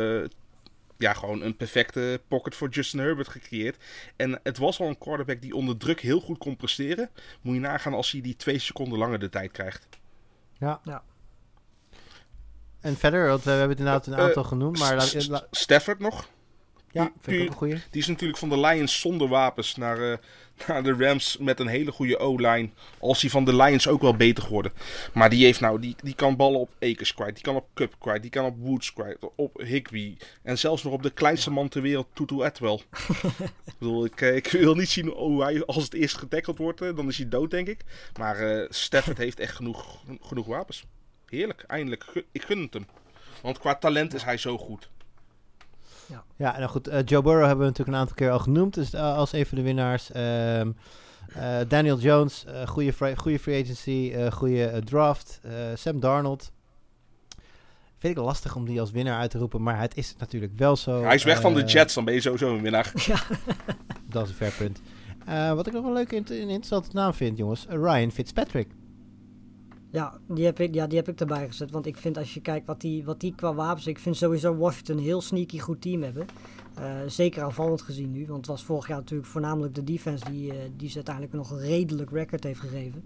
ja, gewoon een perfecte pocket voor Justin Herbert gecreëerd. En het was al een quarterback die onder druk heel goed kon presteren. Moet je nagaan als hij die twee seconden langer de tijd krijgt. Ja. ja. En verder, want we hebben het inderdaad een aantal uh, genoemd. Maar St la Stafford nog. Ja. Die is natuurlijk van de Lions zonder wapens naar, uh, naar de Rams met een hele goede O-line. Als hij van de Lions ook wel beter geworden. Maar die heeft nou, die, die kan ballen op Akers kwijt. Die kan op Cup kwijt. Die kan op Woods kwijt. Op Higby. En zelfs nog op de kleinste man ter wereld, Tutu Atwell. (laughs) ik bedoel, ik, ik, wil niet zien hoe hij als het eerst getackeld wordt. Dan is hij dood, denk ik. Maar uh, Stafford heeft echt genoeg, genoeg wapens. Heerlijk, eindelijk. Ik gun het hem. Want qua talent is hij zo goed. Ja, ja en goed. Uh, Joe Burrow hebben we natuurlijk een aantal keer al genoemd. Dus uh, als een van de winnaars. Um, uh, Daniel Jones, goede free, free agency, goede draft. Sam Darnold. Vind ik lastig om die als winnaar uit te roepen, maar het is natuurlijk wel zo. Hij is weg van de Jets, dan ben je sowieso een winnaar. (laughs) Ja. Dat is een fair punt. wat ik nog een leuke en interessante naam vind, jongens. Ryan Fitzpatrick. Ja, die heb ik, ja, die heb ik erbij gezet. Want ik vind als je kijkt wat die, wat die qua wapens... Ik vind sowieso Washington een heel sneaky goed team hebben. Uh, zeker aanvallend gezien nu. Want het was vorig jaar natuurlijk voornamelijk de defense die, uh, die ze uiteindelijk nog een redelijk record heeft gegeven.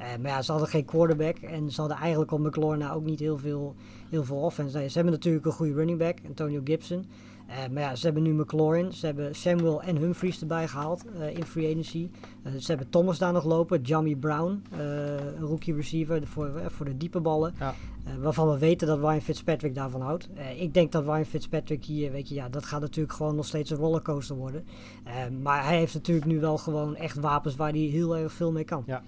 Uh, maar ja, ze hadden geen quarterback. En ze hadden eigenlijk op McLaurin ook niet heel veel, heel veel offense. Ze hebben natuurlijk een goede running back, Antonio Gibson. Uh, maar ja, ze hebben nu McLaurin, ze hebben Samuel en Humphries erbij gehaald uh, in free agency. Uh, ze hebben Thomas daar nog lopen, Jamie Brown, een rookie receiver voor, voor de diepe ballen. Ja. waarvan we weten dat Ryan Fitzpatrick daarvan houdt. ik denk dat Ryan Fitzpatrick hier, weet je, ja, dat gaat natuurlijk gewoon nog steeds een rollercoaster worden. maar hij heeft natuurlijk nu wel gewoon echt wapens waar hij heel erg veel mee kan. Ja.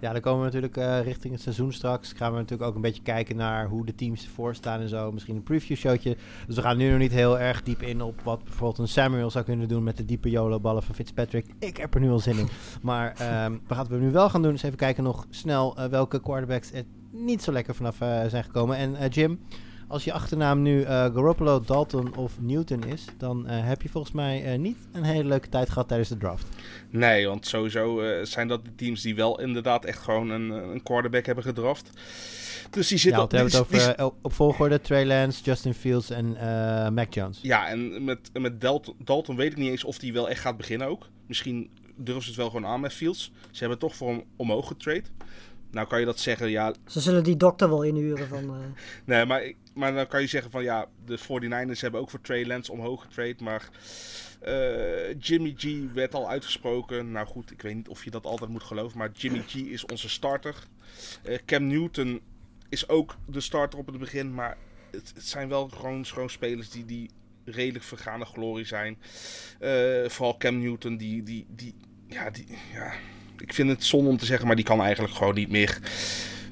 Ja, dan komen we natuurlijk uh, richting het seizoen straks. Gaan we natuurlijk ook een beetje kijken naar hoe de teams ervoor staan en zo. Misschien een preview showtje. Dus we gaan nu nog niet heel erg diep in op wat bijvoorbeeld een Samuel zou kunnen doen met de diepe YOLO-ballen van Fitzpatrick. Ik heb er nu al zin in. (laughs) Maar um, wat we nu wel gaan doen is even kijken nog snel uh, welke quarterbacks er niet zo lekker vanaf uh, zijn gekomen. En Jim, als je achternaam nu uh, Garoppolo, Dalton of Newton is, dan uh, heb je volgens mij uh, niet een hele leuke tijd gehad tijdens de draft. Nee, want sowieso zijn dat de teams die wel inderdaad echt gewoon een, een quarterback hebben gedraft. Dus die zitten ja, hebben het over op volgorde Trey Lance, Justin Fields en Mac Jones. Ja, en met, met Dalton, Dalton weet ik niet eens of die wel echt gaat beginnen ook. Misschien durven ze het wel gewoon aan met Fields. Ze hebben toch voor hem omhoog getrade. Nou kan je dat zeggen, ja... Ze zullen die dokter wel inhuren van... Uh... (laughs) nee, maar, maar dan kan je zeggen van ja, de 49ers hebben ook voor Trey Lance omhoog getrade, maar... Uh, Jimmy G werd al uitgesproken. Nou goed, ik weet niet of je dat altijd moet geloven, maar Jimmy G is onze starter. Uh, Cam Newton is ook de starter op het begin, maar het, het zijn wel gewoon, gewoon spelers die, die redelijk vergane glorie zijn. Uh, vooral Cam Newton, die, die, die, ja, die, ja, ik vind het zonde om te zeggen, maar die kan eigenlijk gewoon niet meer.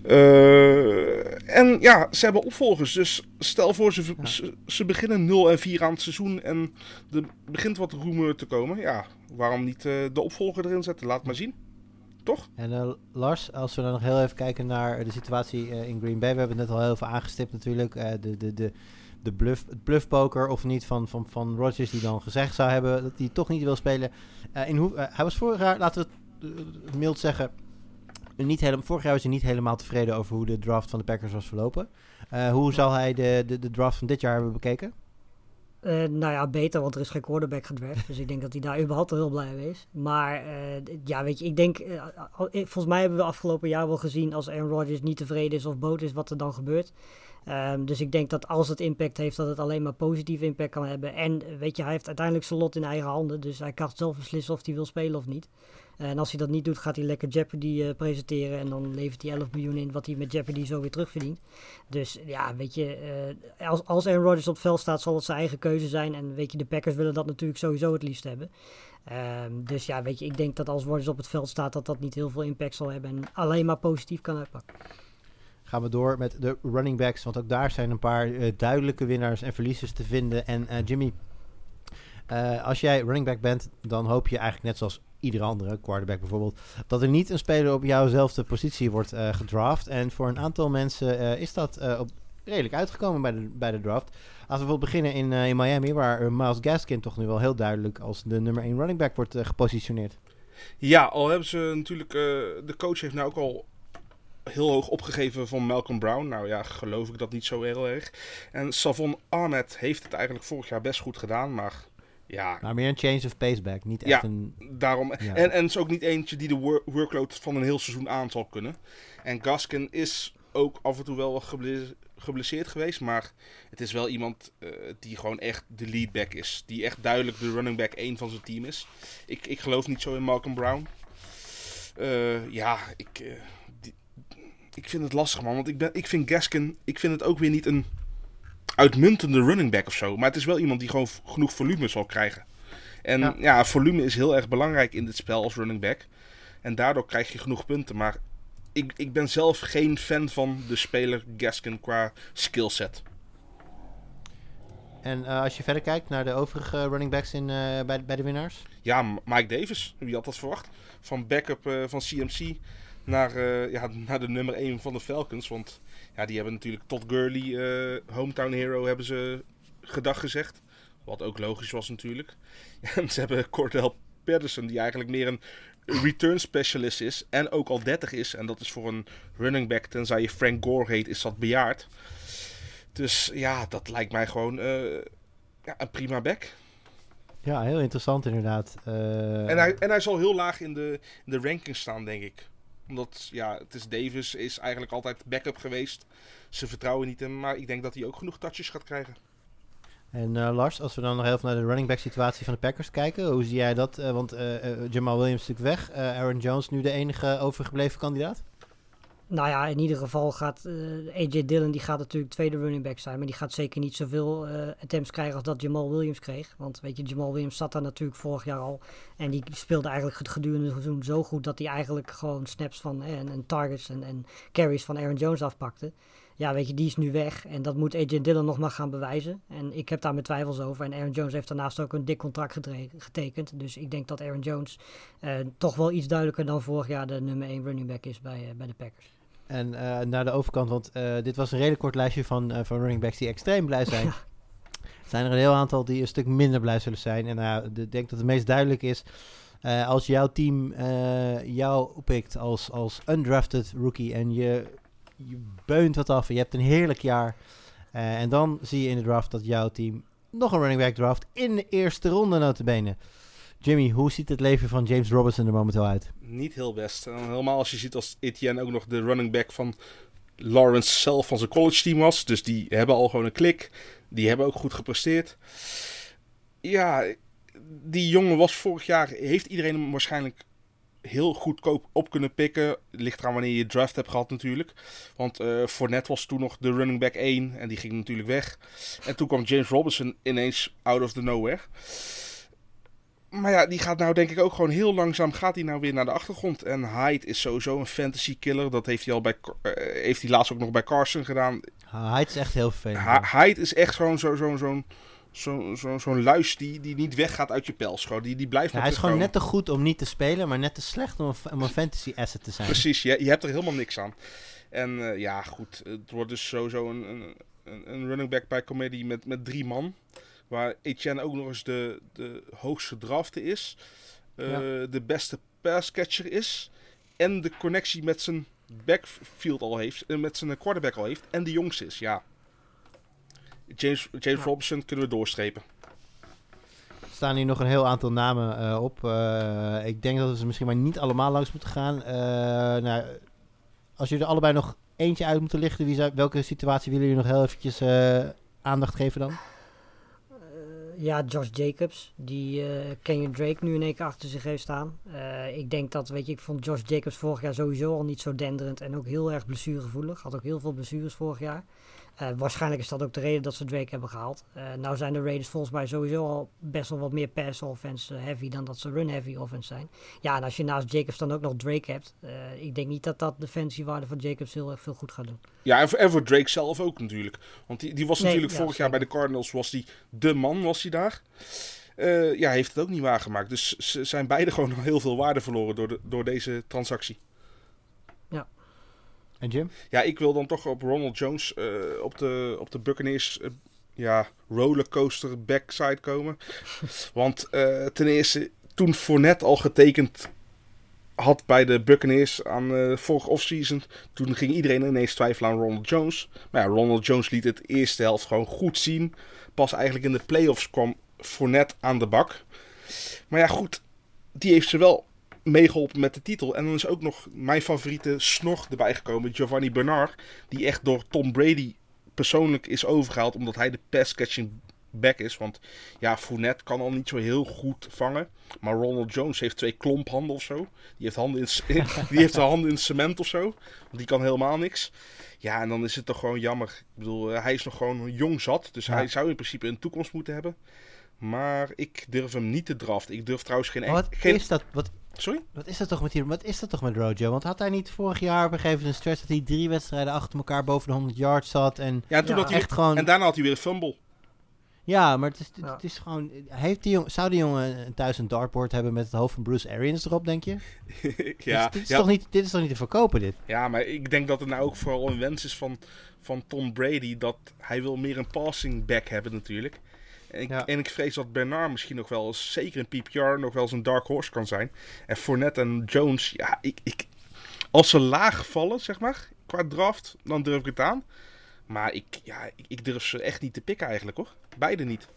Uh, en ja, ze hebben opvolgers. Dus stel voor, ze, ze, ze, beginnen 0 en 4 aan het seizoen en er begint wat roemeur te komen. Ja, waarom niet uh, de opvolger erin zetten? Laat maar zien. Toch? En uh, Lars, als we dan nog heel even kijken naar de situatie in Green Bay. We hebben het net al heel veel aangestipt natuurlijk. de, de, de, de bluff, het bluffpoker of niet van, van, van Rodgers die dan gezegd zou hebben dat hij toch niet wil spelen. in hoe, hij was vorig jaar, laten we het mild zeggen, niet helemaal, vorig jaar was hij niet helemaal tevreden over hoe de draft van de Packers was verlopen. Uh, hoe zal hij de, de, de draft van dit jaar hebben bekeken? Uh, nou ja, beter, want er is geen quarterback gedraft. dus ik denk dat hij daar überhaupt heel blij mee is. Maar ja, weet je, ik denk... Volgens mij hebben we afgelopen jaar wel gezien... als Aaron Rodgers niet tevreden is of boot is, wat er dan gebeurt. Um, dus ik denk dat als het impact heeft, dat het alleen maar positief impact kan hebben. En weet je, hij heeft uiteindelijk zijn lot in eigen handen. Dus hij kan zelf beslissen of hij wil spelen of niet. En als hij dat niet doet, gaat hij lekker Jeopardy uh, presenteren. En dan levert hij 11 miljoen in, wat hij met Jeopardy zo weer terugverdient. Dus ja, weet je, uh, als, als Aaron Rodgers op het veld staat, zal het zijn eigen keuze zijn. En weet je, de Packers willen dat natuurlijk sowieso het liefst hebben. Um, dus ja, weet je, ik denk dat als Rodgers op het veld staat, dat dat niet heel veel impact zal hebben. En alleen maar positief kan uitpakken gaan we door met de running backs. Want ook daar zijn een paar uh, duidelijke winnaars en verliezers te vinden. En Jimmy, als jij running back bent, dan hoop je eigenlijk net zoals iedere andere, quarterback bijvoorbeeld, dat er niet een speler op jouwzelfde positie wordt gedraft. En voor een aantal mensen is dat op, redelijk uitgekomen bij de, bij de draft. Laten we bijvoorbeeld beginnen in, in Miami, waar Miles Gaskin toch nu wel heel duidelijk als de nummer 1 running back wordt gepositioneerd. Ja, al hebben ze natuurlijk, de coach heeft nou ook al heel hoog opgegeven van Malcolm Brown. Nou ja, geloof ik dat niet zo heel erg. En Savon Ahmed heeft het eigenlijk vorig jaar best goed gedaan, maar ja. Maar meer een change of paceback, niet echt ja, een... daarom. Ja. En, en het is ook niet eentje die de wor workload van een heel seizoen aan zal kunnen. En Gaskin is ook af en toe wel geblesseerd geweest, maar het is wel iemand uh, die gewoon echt de leadback is. Die echt duidelijk de running back 1 van zijn team is. Ik, ik geloof niet zo in Malcolm Brown. Uh, ja, ik... Uh, ik vind het lastig, man. Want ik, ben, ik vind Gaskin, ik vind het ook weer niet een uitmuntende running back of zo. Maar het is wel iemand die gewoon genoeg volume zal krijgen. En ja. ja, volume is heel erg belangrijk in dit spel als running back. En daardoor krijg je genoeg punten. Maar ik, ik ben zelf geen fan van de speler Gaskin qua skillset. En uh, als je verder kijkt naar de overige running backs in, uh, bij, bij de winnaars? Ja, Mike Davis. Wie had dat verwacht? Van backup uh, van CMC naar, ja, (laughs) naar de nummer 1 van de Falcons. Want ja, die hebben natuurlijk tot Gurley, uh, hometown hero, hebben ze gedag gezegd. Wat ook logisch was natuurlijk. (laughs) en ze hebben Cordell Patterson, die eigenlijk meer een return specialist is en ook al 30 is. En dat is voor een running back, tenzij je Frank Gore heet, is dat bejaard. Dus ja, dat lijkt mij gewoon eh, ja, een prima back. Ja, heel interessant inderdaad. Uh, en, hij, en hij zal heel laag in de, in de ranking staan, denk ik. Omdat, ja, het is Davis is eigenlijk altijd backup geweest. Ze vertrouwen niet hem, maar ik denk dat hij ook genoeg touches gaat krijgen. En uh, Lars, als we dan nog even naar de running back situatie van de Packers kijken, hoe zie jij dat? Uh, want uh, Jamal Williams is natuurlijk weg, Aaron Jones nu de enige overgebleven kandidaat? Nou ja, in ieder geval gaat AJ Dillon, die gaat natuurlijk tweede running back zijn, maar die gaat zeker niet zoveel attempts krijgen als dat Jamal Williams kreeg. Want weet je, Jamal Williams zat daar natuurlijk vorig jaar al en die speelde eigenlijk gedurende het seizoen zo goed dat hij eigenlijk gewoon snaps van en, en targets en, en carries van Aaron Jones afpakte ja, weet je, die is nu weg. En dat moet AJ Dillon nog maar gaan bewijzen. En ik heb daar mijn twijfels over. En Aaron Jones heeft daarnaast ook een dik contract getekend. Dus ik denk dat Aaron Jones toch wel iets duidelijker dan vorig jaar de nummer 1 running back is bij, bij de Packers. En uh, naar de overkant, want dit was een redelijk kort lijstje van, van running backs die extreem blij zijn. Er zijn er een heel aantal die een stuk minder blij zullen zijn. En ik denk dat het meest duidelijk is. als jouw team jou oppikt als, als undrafted rookie en je je beunt wat af en je hebt een heerlijk jaar. Uh, en dan zie je in de draft dat jouw team nog een running back draft in de eerste ronde notabene. Jimmy, hoe ziet het leven van James Robinson er momenteel uit? Niet heel best. En helemaal als je ziet als Etienne ook nog de running back van Lawrence zelf van zijn college team was. Dus die hebben al gewoon een klik. Die hebben ook goed gepresteerd. Ja, die jongen was vorig jaar, heeft iedereen hem waarschijnlijk heel goedkoop op kunnen pikken. Ligt eraan wanneer je draft hebt gehad natuurlijk. Want uh, Fournette was toen nog de running back 1 en die ging natuurlijk weg. En toen kwam James Robinson ineens out of the nowhere. Maar ja, die gaat nou denk ik ook gewoon heel langzaam gaat hij nou weer naar de achtergrond. En Hyde is sowieso een fantasy killer. Dat heeft hij al bij uh, heeft hij laatst ook nog bij Carson gedaan. Hyde is echt heel vervelend. Hyde is echt gewoon zo'n zo, zo, zo'n zo, zo luis die, die niet weggaat uit je pels. Gewoon. Die, die blijft ja, Hij is gewoon net te goed om niet te spelen, maar net te slecht om een, om een fantasy asset te zijn. Precies, je, je hebt er helemaal niks aan. En uh, ja, goed. Het wordt dus sowieso een, een, een running back bij Comedy met, met drie man. Waar Etienne ook nog eens de, de hoogste drafte is. Uh, ja. De beste passcatcher is. En de connectie met zijn backfield al heeft. Uh, met zijn quarterback al heeft. En de jongste is, ja. James, James ja. Robinson kunnen we doorstrepen. Er staan hier nog een heel aantal namen uh, op. Uh, ik denk dat we ze misschien maar niet allemaal langs moeten gaan. Uh, nou, als jullie er allebei nog eentje uit moeten lichten, wie zou, welke situatie willen jullie nog heel eventjes aandacht geven dan? Ja, Josh Jacobs, die uh, Kenyon Drake nu in één keer achter zich heeft staan. Uh, ik denk dat, weet je, ik vond Josh Jacobs vorig jaar sowieso al niet zo denderend en ook heel erg blessuregevoelig. Had ook heel veel blessures vorig jaar. Uh, waarschijnlijk is dat ook de reden dat ze Drake hebben gehaald. Uh, nou zijn de Raiders volgens mij sowieso al best wel wat meer pass offense heavy dan dat ze run heavy offense zijn. Ja, en als je naast Jacobs dan ook nog Drake hebt, uh, ik denk niet dat dat de fancy waarde van Jacobs heel erg veel goed gaat doen. Ja, en voor, en voor Drake zelf ook natuurlijk. Want die, die was nee, natuurlijk ja, vorig jaar bij de Cardinals, was die de man, was hij daar. ja, heeft het ook niet waargemaakt. Dus ze zijn beide gewoon heel veel waarde verloren door, de, door deze transactie. Ja, ik wil dan toch op Ronald Jones uh, op, de, op de Buccaneers uh, ja, rollercoaster backside komen. (laughs) Want uh, ten eerste, toen Fournette al getekend had bij de Buccaneers aan uh, vorige offseason, toen ging iedereen ineens twijfelen aan Ronald Jones. Maar ja, Ronald Jones liet het eerste helft gewoon goed zien. Pas eigenlijk in de playoffs kwam Fournette aan de bak. Maar ja, goed, die heeft ze wel meegeholpen met de titel. En dan is ook nog mijn favoriete snor erbij gekomen, Giovanni Bernard. Die echt door Tom Brady persoonlijk is overgehaald, omdat hij de pass-catching back is. Want ja, Fournette kan al niet zo heel goed vangen. Maar Ronald Jones heeft twee klomphanden of zo. Die heeft, handen in, (laughs) die heeft de handen in cement of zo. Want die kan helemaal niks. Ja, en dan is het toch gewoon jammer. Ik bedoel, hij is nog gewoon jong zat. Dus ja. hij zou in principe een toekomst moeten hebben. Maar ik durf hem niet te draften. Ik durf trouwens geen... Wat geen... is dat? Wat, Sorry? Wat is dat toch met hier? Wat is dat toch met Rojo? Want had hij niet vorig jaar op een gegeven moment een stretch dat hij drie wedstrijden achter elkaar boven de 100 yards zat en ja, toen ja, had hij echt gewoon. En daarna had hij weer een fumble. Ja, maar het is, het, het is gewoon. Heeft die jongen, zou die jongen thuis een dartboard hebben met het hoofd van Bruce Arians erop, denk je? (laughs) ja. Dit, dit is ja. toch niet, dit is toch niet te verkopen, dit? Ja, maar ik denk dat het nou ook vooral een wens is van, van Tom Brady dat hij wil meer een passing back hebben natuurlijk. En Ja. en ik vrees dat Bernard misschien nog wel eens, zeker in PPR, nog wel eens een dark horse kan zijn. En Fournette en Jones, ja, ik, ik, als ze laag vallen, zeg maar, qua draft, dan durf ik het aan. Maar ik, ja, ik, ik durf ze echt niet te pikken eigenlijk hoor. Beide niet.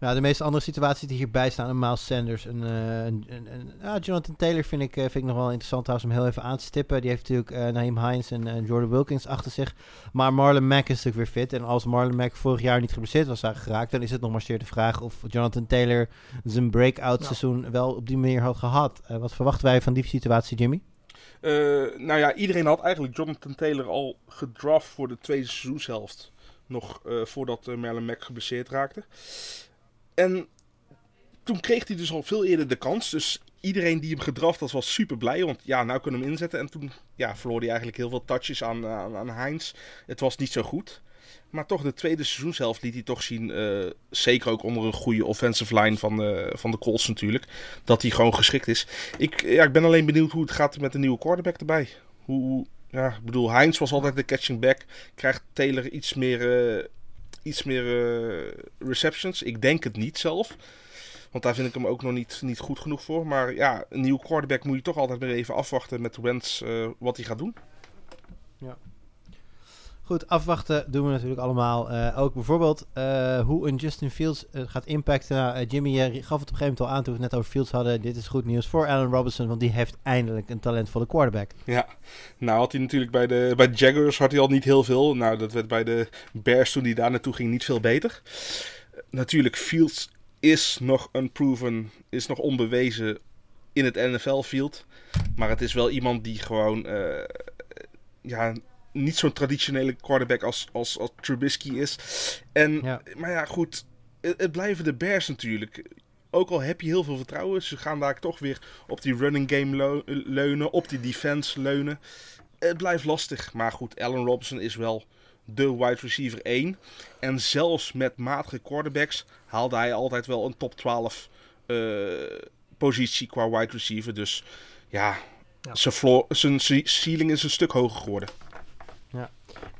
Ja, de meeste andere situaties die hierbij staan, een Miles Sanders, een, eh, een, een, een- ja, Jonathan Taylor vind ik, eh, vind ik nog wel interessant trouwens om heel even aan te stippen. Die heeft natuurlijk eh Naheem Hines en Jordan Wilkins achter zich. Maar Marlon Mack is natuurlijk weer fit. En als Marlon Mack vorig jaar niet geblesseerd was geraakt, dan is het nog maar zeer de vraag of Jonathan Taylor zijn breakout Ja. seizoen wel op die manier had gehad. Eh, wat verwachten wij van die situatie, Jimmy? Eh, nou ja, iedereen had eigenlijk Jonathan Taylor al gedraft voor de tweede seizoenshelft. Nog eh, voordat uh, Merlin Mack geblesseerd raakte. En toen kreeg hij dus al veel eerder de kans. Dus iedereen die hem gedraft had was super blij. Want ja, nou kunnen we hem inzetten. En toen ja, verloor hij eigenlijk heel veel touches aan, aan, Heinz. Het was niet zo goed. Maar toch, de tweede seizoenshelft liet hij toch zien. eh, zeker ook onder een goede offensive line van, de van de Colts natuurlijk. Dat hij gewoon geschikt is. Ik, ja, ik ben alleen benieuwd hoe het gaat met de nieuwe quarterback erbij. Hoe- ja, ik bedoel, Heinz was altijd de catching back. Krijgt Taylor iets meer, eh, iets meer eh, receptions? Ik denk het niet zelf. Want daar vind ik hem ook nog niet, niet goed genoeg voor. Maar ja, een nieuwe quarterback moet je toch altijd weer even afwachten met Wentz eh, wat hij gaat doen. Goed, afwachten doen we natuurlijk allemaal. Eh, ook bijvoorbeeld eh, hoe een Justin Fields eh, gaat impacten. Nou, Jimmy gaf het op een gegeven moment al aan toen we het net over Fields hadden. Dit is goed nieuws voor Allen Robinson, want die heeft eindelijk een talentvolle quarterback. Ja, nou had hij natuurlijk bij de, bij Jaguars had hij al niet heel veel. Nou, dat werd bij de Bears toen hij daar naartoe ging niet veel beter. Natuurlijk, Fields is nog unproven, is nog onbewezen in het NFL-field. Maar het is wel iemand die gewoon, ja, niet zo'n traditionele quarterback als, als, als Trubisky is. En, Ja. maar ja, goed, het, het blijven de Bears natuurlijk. Ook al heb je heel veel vertrouwen, ze gaan daar toch weer op die running game leu- leunen, op die defense leunen. Het blijft lastig, maar goed, Allen Robinson is wel de wide receiver 1. En zelfs met matige quarterbacks haalde hij altijd wel een top 12 eh, positie qua wide receiver. Dus ja, Ja. zijn floor- zijn ce- ceiling is een stuk hoger geworden.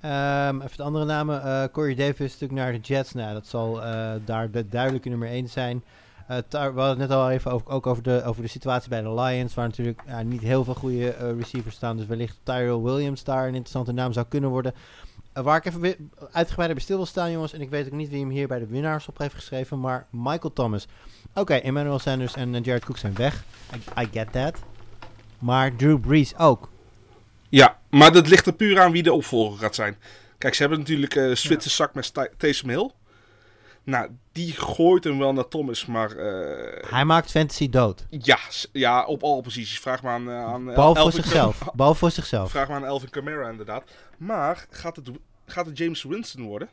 Ehm, even de andere namen. Eh Corey Davis natuurlijk naar de Jets. Nou, dat zal eh, daar de duidelijke nummer 1 zijn. Eh, we hadden het net al even over, ook over de, over de situatie bij de Lions. Waar natuurlijk niet heel veel goede receivers staan. Dus wellicht Tyrell Williams daar een interessante naam zou kunnen worden. Waar ik even uitgebreider bij stil wil staan, jongens. En ik weet ook niet wie hem hier bij de winnaars op heeft geschreven. Maar Michael Thomas. Oké, Emmanuel Sanders en Jared Cook zijn weg. I, I get that. Maar Drew Brees ook. Ja, maar dat ligt er puur aan wie de opvolger gaat zijn. Kijk, ze hebben natuurlijk eh Zwitser zak met Taysom Hill. Nou, die gooit hem wel naar Thomas, maar eh, Hij maakt fantasy dood. ja, ja, op alle posities. Vraag maar aan, eh, aan eh, Behalve voor zichzelf. Voor zichzelf. Vraag maar aan Elvin Kamara inderdaad. Maar gaat het, gaat het James Winston worden?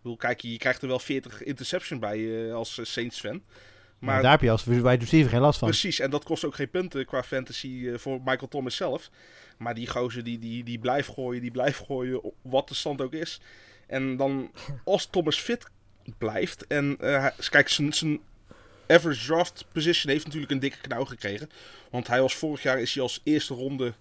Ik bedoel, kijk, je krijgt er wel 40 interception bij eh, als eh, Saints fan. Maar daar heb je als wide receiver geen last van. Precies, en dat kost ook geen punten qua fantasy eh, voor Michael Thomas zelf. Maar die gozer die, die, die blijft gooien, die blijft gooien, wat de stand ook is. En dan, (laughs) als Thomas fit blijft en hij- kijk, zijn, zijn average draft position heeft natuurlijk een dikke knauw gekregen. Want hij was vorig jaar is hij als eerste ronde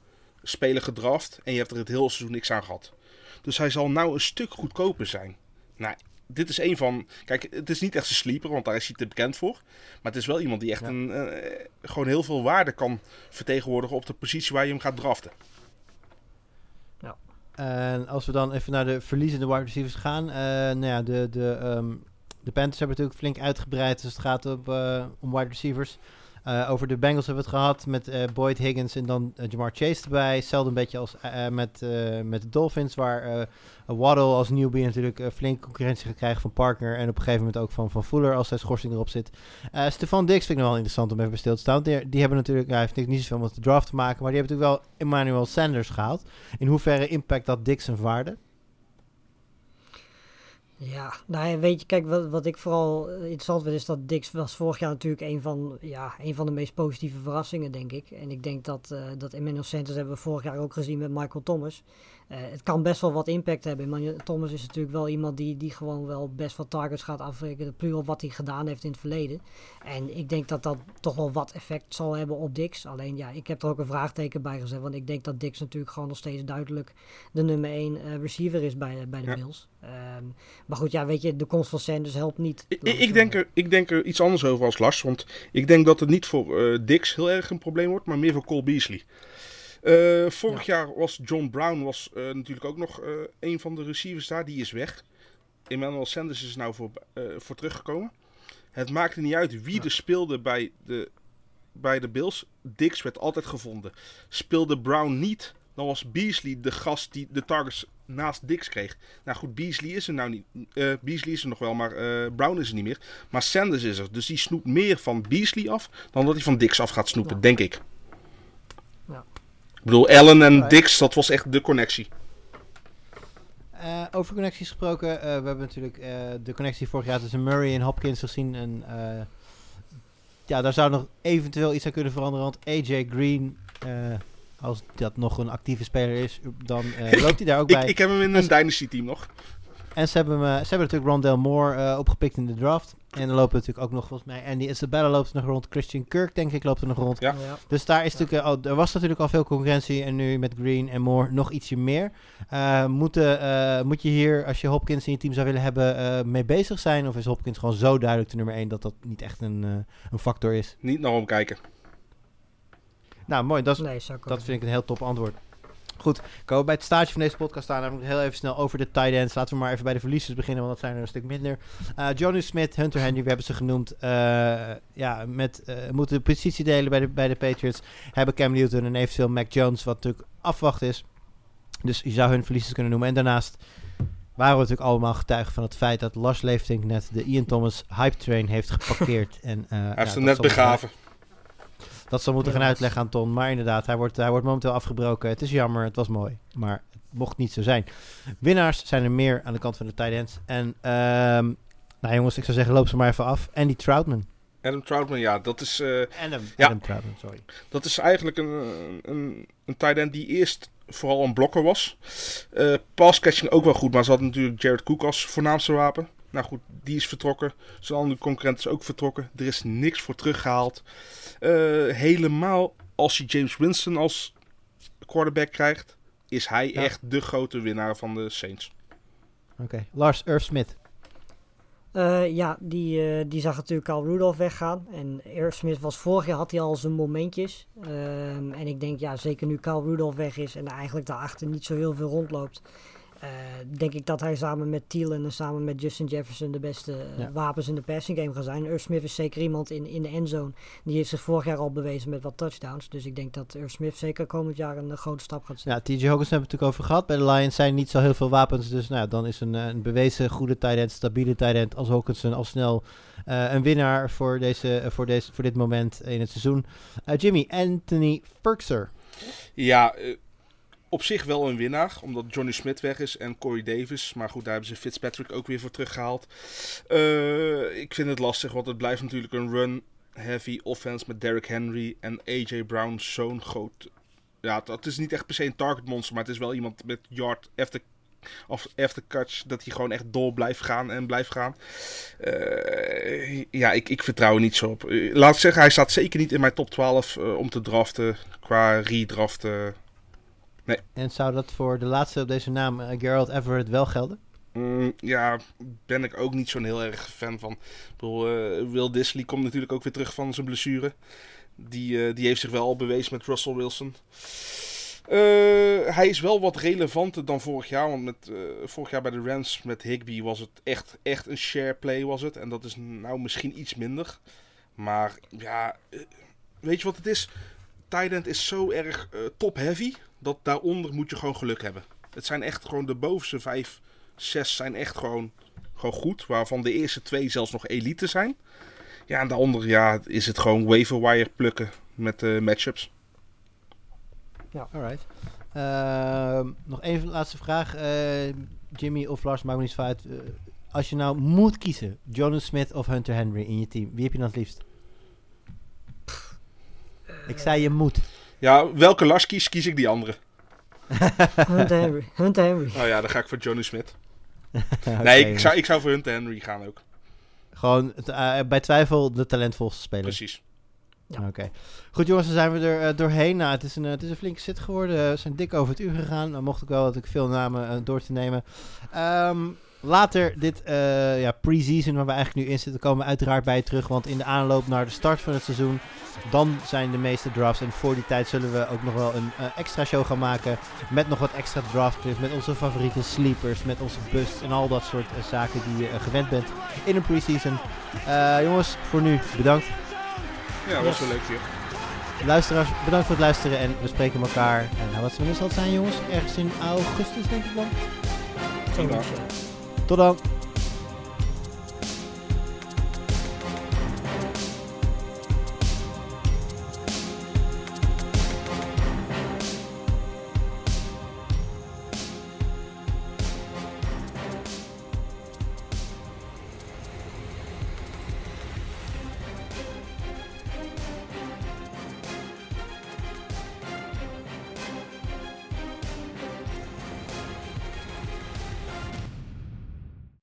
speler gedraft en je hebt er het hele seizoen niks aan gehad. Dus hij zal nou een stuk goedkoper zijn. Nou, dit is een van. Kijk, het is niet echt een sleeper, want daar is hij te bekend voor. Maar het is wel iemand die echt Ja. een, eh, gewoon heel veel waarde kan vertegenwoordigen op de positie waar je hem gaat draften. En als we dan even naar de verliezende wide receivers gaan. eh, nou ja, de, de, ehm, de Panthers hebben natuurlijk flink uitgebreid. Dus het gaat op, eh, om wide receivers. Eh, over de Bengals hebben we het gehad met eh, Boyd Higgins en dan eh, Jamar Chase erbij. Hetzelfde een beetje als met, met de Dolphins, waar Waddle als newbie natuurlijk flink concurrentie gaat krijgen van Parker. En op een gegeven moment ook van, van Fuller als zijn schorsing erop zit. Stefan Dix vind ik nog wel interessant om even bij stil te staan. Die, hebben natuurlijk, hij heeft niet zoveel met de draft te maken, maar die hebben natuurlijk wel Emmanuel Sanders gehaald. In hoeverre impact dat Dix zijn waarde? Ja, nou weet je, kijk, wat, wat ik vooral eh, interessant vind is dat Dix was vorig jaar natuurlijk een van, ja, een van de meest positieve verrassingen, denk ik. En ik denk dat, eh dat Emmanuel Sanders hebben we vorig jaar ook gezien met Michael Thomas. Eh, het kan best wel wat impact hebben. Emmanuel Thomas is natuurlijk wel iemand die, die gewoon wel best wat targets gaat afrekenen, puur op wat hij gedaan heeft in het verleden. En ik denk dat dat toch wel wat effect zal hebben op Dix. Alleen ja, ik heb er ook een vraagteken bij gezet, want ik denk dat Dix natuurlijk gewoon nog steeds duidelijk de nummer 1 receiver is bij, bij de Ja. Bills. Ehm, Maar goed, ja, weet je, de komst van Sanders helpt niet. Ik, ik, denk er, ik denk er iets anders over als Lars. Want ik denk dat het niet voor eh, Dix heel erg een probleem wordt, maar meer voor Cole Beasley. Eh, vorig jaar was John Brown was, eh, natuurlijk ook nog eh, een van de receivers daar. Die is weg. Emmanuel Sanders is nou voor, voor teruggekomen. Het maakte niet uit wie er speelde bij de, bij de Bills. Dix werd altijd gevonden. Speelde Brown niet, dan was Beasley de gast die de targets naast Dix kreeg. Nou goed, Beasley is er nou niet. Beasley is er nog wel, maar Brown is er niet meer. Maar Sanders is er. Dus die snoept meer van Beasley af dan dat hij van Dix af gaat snoepen, Ja. denk ik. Ik bedoel, Allen en. Dix, dat was echt de connectie. Eh, over connecties gesproken, eh, we hebben natuurlijk eh, de connectie vorig jaar tussen Murray en Hopkins gezien. En ja, daar zou nog eventueel iets aan kunnen veranderen. Want AJ Green, als dat nog een actieve speler is, dan (laughs) loopt hij daar ook bij. ik heb hem in een Dynasty team nog. En ze hebben, ze hebben natuurlijk Rondell Moore eh, opgepikt in de draft. En dan lopen natuurlijk ook nog volgens mij Andy Isabella loopt er nog rond. Christian Kirk denk ik loopt er nog rond. Ja. Ja. Dus daar is natuurlijk, eh, al, er was natuurlijk al veel concurrentie. En nu met Green en Moore nog ietsje meer. Eh, moeten, eh, moet je hier, als je Hopkins in je team zou willen hebben, eh, mee bezig zijn? Of is Hopkins gewoon zo duidelijk de nummer 1 dat dat niet echt een, eh, een factor is? Niet naar omkijken. Nou, mooi. Dat, is, Nee, dat vind ik een heel top antwoord. Goed, komen we bij het staartje van deze podcast staan. Namelijk heel even snel over de tight ends. Laten we maar even bij de verliezers beginnen, want dat zijn er een stuk minder. Eh Johnny Smith, Hunter Henry, we hebben ze genoemd. Eh, ja, met, eh, moeten de positie delen bij de, bij de Patriots. Hebben Cam Newton en eventueel Mac Jones, wat natuurlijk afwacht is. Dus je zou hun verliezers kunnen noemen. En daarnaast waren we natuurlijk allemaal getuigen van het feit dat Lars Leeftink net de Ian Thomas hype train heeft geparkeerd. (laughs) en, Hij ja, heeft hem dat net begraven. Dat zal moeten gaan uitleggen aan Ton. Maar inderdaad, hij wordt, hij wordt momenteel afgebroken. Het is jammer, het was mooi. Maar het mocht niet zo zijn. Winnaars zijn er meer aan de kant van de tight ends. En ehm, nou jongens, ik zou zeggen, loop ze maar even af. Andy Troutman. Adam Troutman, ja, dat is... eh, Adam, Ja. Adam Troutman, sorry. Dat is eigenlijk een, een, een tight end die eerst vooral een blokker was. Eh pass catching ook wel goed, maar ze had natuurlijk Jared Cook als voornaamste wapen. Nou goed, die is vertrokken. Zijn andere concurrent is ook vertrokken. Er is niks voor teruggehaald. Eh, helemaal als je James Winston als quarterback krijgt, is hij Ja. echt de grote winnaar van de Saints. Oké, Lars Irv Smith. Eh, ja, die, eh, die zag natuurlijk al Rudolph weggaan. En Irv Smith was vorig jaar had hij al zijn momentjes. Ehm, en ik denk, ja, zeker nu Carl Rudolph weg is en er eigenlijk daarachter niet zo heel veel rondloopt. Eh, denk ik dat hij samen met Thielen en samen met Justin Jefferson de beste eh, Ja. wapens in de passing game gaan zijn. Irv Smith is zeker iemand in, in de endzone. Die heeft zich vorig jaar al bewezen met wat touchdowns. Dus ik denk dat Irv Smith zeker komend jaar een eh, grote stap gaat zetten. Ja, TJ Hawkins hebben we het natuurlijk over gehad. Bij de Lions zijn niet zo heel veel wapens. Dus nou, dan is een, een bewezen goede tight end, stabiele tight end als Hawkinson al snel eh, een winnaar voor, deze, voor, deze, voor dit moment in het seizoen. Eh, Jimmy, Anthony Ferkser. Ja, op zich wel een winnaar, omdat Johnny Smith weg is en Corey Davis. Maar goed, daar hebben ze Fitzpatrick ook weer voor teruggehaald. Eh, ik vind het lastig, want het blijft natuurlijk een run-heavy offense met Derrick Henry en AJ Brown. Zo'n groot... Ja, dat is niet echt per se een target monster, maar het is wel iemand met yard after, of after catch, dat hij gewoon echt door blijft gaan en blijft gaan. Eh, ja, ik, ik vertrouw er niet zo op. Eh, laat ik zeggen, hij staat zeker niet in mijn top 12 eh, om te draften, qua redraften. En zou dat voor de laatste op deze naam, eh, Gerald Everett, wel gelden? Mm, ja, ben ik ook niet zo'n heel erg fan van. Ik bedoel, eh, Will Disley komt natuurlijk ook weer terug van zijn blessure. Die, eh, die heeft zich wel al bewezen met Russell Wilson. Hij is wel wat relevanter dan vorig jaar. Want met, vorig jaar bij de Rams met Higby was het echt, echt een share play was het. En dat is nou misschien iets minder. Maar ja, weet je wat het is? Tight end is zo erg eh, top heavy. Dat daaronder moet je gewoon geluk hebben. Het zijn echt gewoon de bovenste vijf zes zijn echt gewoon, gewoon goed. Waarvan de eerste twee zelfs nog elite zijn. Ja, en daaronder ja, is het gewoon waiver wire plukken met de matchups. Alright. Ehm, nog één laatste vraag. Eh, Jimmy of Lars, maakt me niet uit. Eh, als je nou moet kiezen, Jonas Smith of Hunter Henry in je team, wie heb je dan het liefst? Ik zei je moet. Ja, welke Lars kies, kies ik die andere. (laughs) Hunter Henry. Hunter Henry. Oh ja, dan ga ik voor Johnny Smith. (laughs) Nee, ik zou, ik zou voor Hunter Henry gaan ook. Gewoon eh, bij twijfel de talentvolste speler. Precies. Ja. Oké. Goed jongens, dan zijn we er eh, doorheen. Nou, het, is een, eh, het is een flinke zit geworden. We zijn dik over het uur gegaan. Dan mocht ik wel dat ik veel namen door te nemen. Ehm, later dit eh, ja, pre-season waar we eigenlijk nu in zitten, komen we uiteraard bij je terug. Want in de aanloop naar de start van het seizoen, dan zijn de meeste drafts. En voor die tijd zullen we ook nog wel een eh, extra show gaan maken. Met nog wat extra draft tips, met onze favoriete sleepers, met onze busts en al dat soort eh, zaken die je gewend bent in een pre-season. Eh, jongens, voor nu bedankt. Ja, was wel leuk hier. Luisteraars, bedankt voor het luisteren en we spreken elkaar. En nou, wat wanneer zal het zijn jongens? Ergens in augustus denk ik dan. Geen Ja. optie. Tot dan.